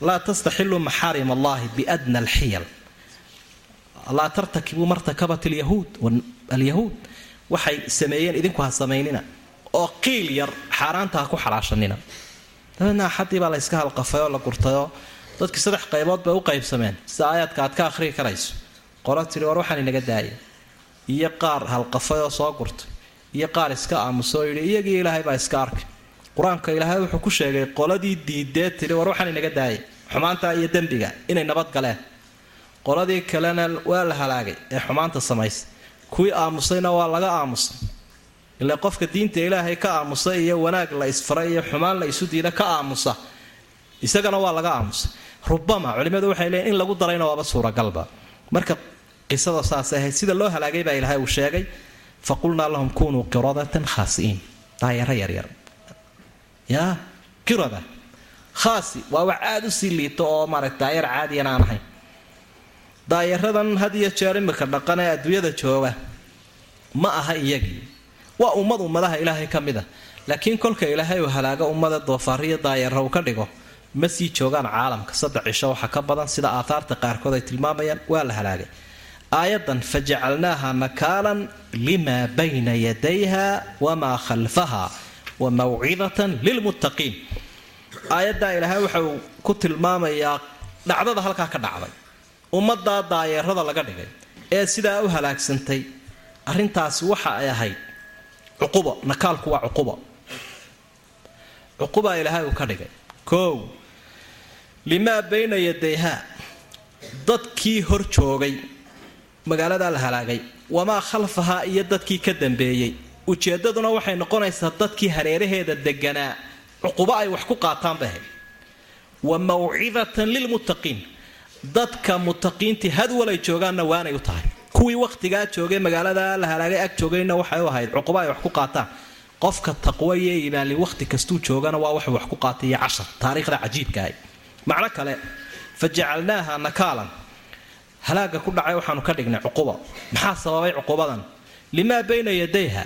laa tastaxiluu maxaarim allahi biadna alxiyal laa tartakibuu martakabat alyahuud waxay sameeyeen idinku ha samaynina oo qiil yar xaaraanta ha ku xalaashanina. Dabeedna axadii baa la yska halqafay oo la gurtayoo dadkii saddex qaybood bay u qaybsameen sida aayaadka aad ka akhriyi karayso. Qolo tiri war waxaan inaga daayay. Iyo qaar halqafay oo soo gurtay iyo qaar iska aamusoo yidhi iyagii ilaahay baa iska arkay. Qur'aanka ilaahay wuxuu ku sheegay qoladii diidee tiri war waxaan inaga daayay. Xumaanta iyo dembiga inay nabad galeen qoladii kalena waa la halaagay ee xumaanta samaysay. Kuwii aamusayna waa laga aamusay. Ile qofka diinta ilaahay ka aamusa iyo wanaag la isfaray iyo xumaan la isu diida ka aamusa. Isagana waa laga aamusay. Rubama culimmadu waxay leeyiin in lagu darayna waaba suuragalba. Marka qisada saasay ahayd sida loo halaagay baa ilaahay uu sheegay fa qulnaa lahum kunuu qiradatan khaasi'iin. Daayaro yaryar yaa qirada khaasi waa wax aada u sii liito oo maaragta daayar caadiyan aan ahayn daayaradan had iyo jeer imika dhaqan ee adduunyada jooga. Ma aha iyagii waa ummad ummadaha ilaahay ka mid a laakiin kolka ilaahay uu halaago ummada doofaariyo daayara uu ka dhigo ma sii joogaan caalamka saddex cisho waxa ka badan sida aathaarta qaarkood ay tilmaamayaan waa la halaagay aayadan fajacalnaaha nakaalan limaa bayna yadayha wamaa khalfaha wa mawcidatan lilmuttaqiin. Aayaddaa ilaahay waxa uu ku tilmaamayaa dhacdada halkaa ka dhacday ummaddaa daayeerada laga dhigay ee sidaa u halaagsantay arrintaasi waxa ay ahayd cuqubo nakaalku waa cuqubo cuqubaa ilaahay uu ka dhigay. Koow limaa bayna yadayha dadkii hor joogay magaaladaa la halaagay wamaa khalfahaa iyo dadkii ka dambeeyey. Ujeeddaduna waxay noqonaysaa dadkii hareeraheeda deganaa cuqubo ay wax ku qaataan bay ahayd wa mawcidatan lilmuttaqiin dadka mutaqiintii hadwalay joogaanna waanay u tahay. Kuwii wakhtigaa joogay magaalada la halaagay ag joogayna waxay u ahayd cuquba ay wax ku qaataan. Qofka taqwo iyo imaanli wakhti kastuu joogana waa waxay wax ku qaatay cashar taariikhda cajiibka ahay macno kale fa jacalnaaha nakaalan. Halaaga ku dhacay waxaanu ka dhignay cuquba maxaa sababay cuqubadan? Limaa bayna yadayha.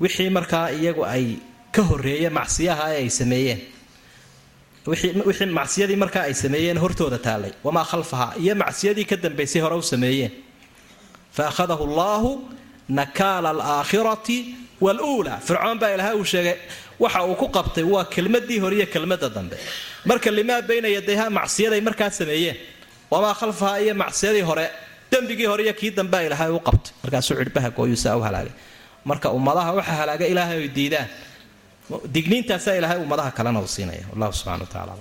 Wixii markaa iyagu ay ka horeeyeen macsiyaha ay sameeyeen wixii macsiyadii markaa ay sameeyeen hortooda taallay wamaa khalfaha iyo macsiyadii ka dambaysay hore u sameeyeen. Fa akhadahu allaahu nakaala alaakhirati waluulaa. Fircoon baa ilaahay uu sheegay waxa uu ku qabtay waa kelmadii hore iyo kelmada dambe. Marka limaa bayna yadayha macsiyaday markaa sameeyeen. Wamaa khalfaha iyo macsiyadii hore dembigii hore iyo kii dambea ilaahay u qabtay. Markaasuu cidhbaha gooyuusaa u halaagay marka ummadaha waxa halaaga ilaahay oy diidaan digniintaasaa ilaahay ummadaha kalena uu siinaya wallahu subxana wa tacala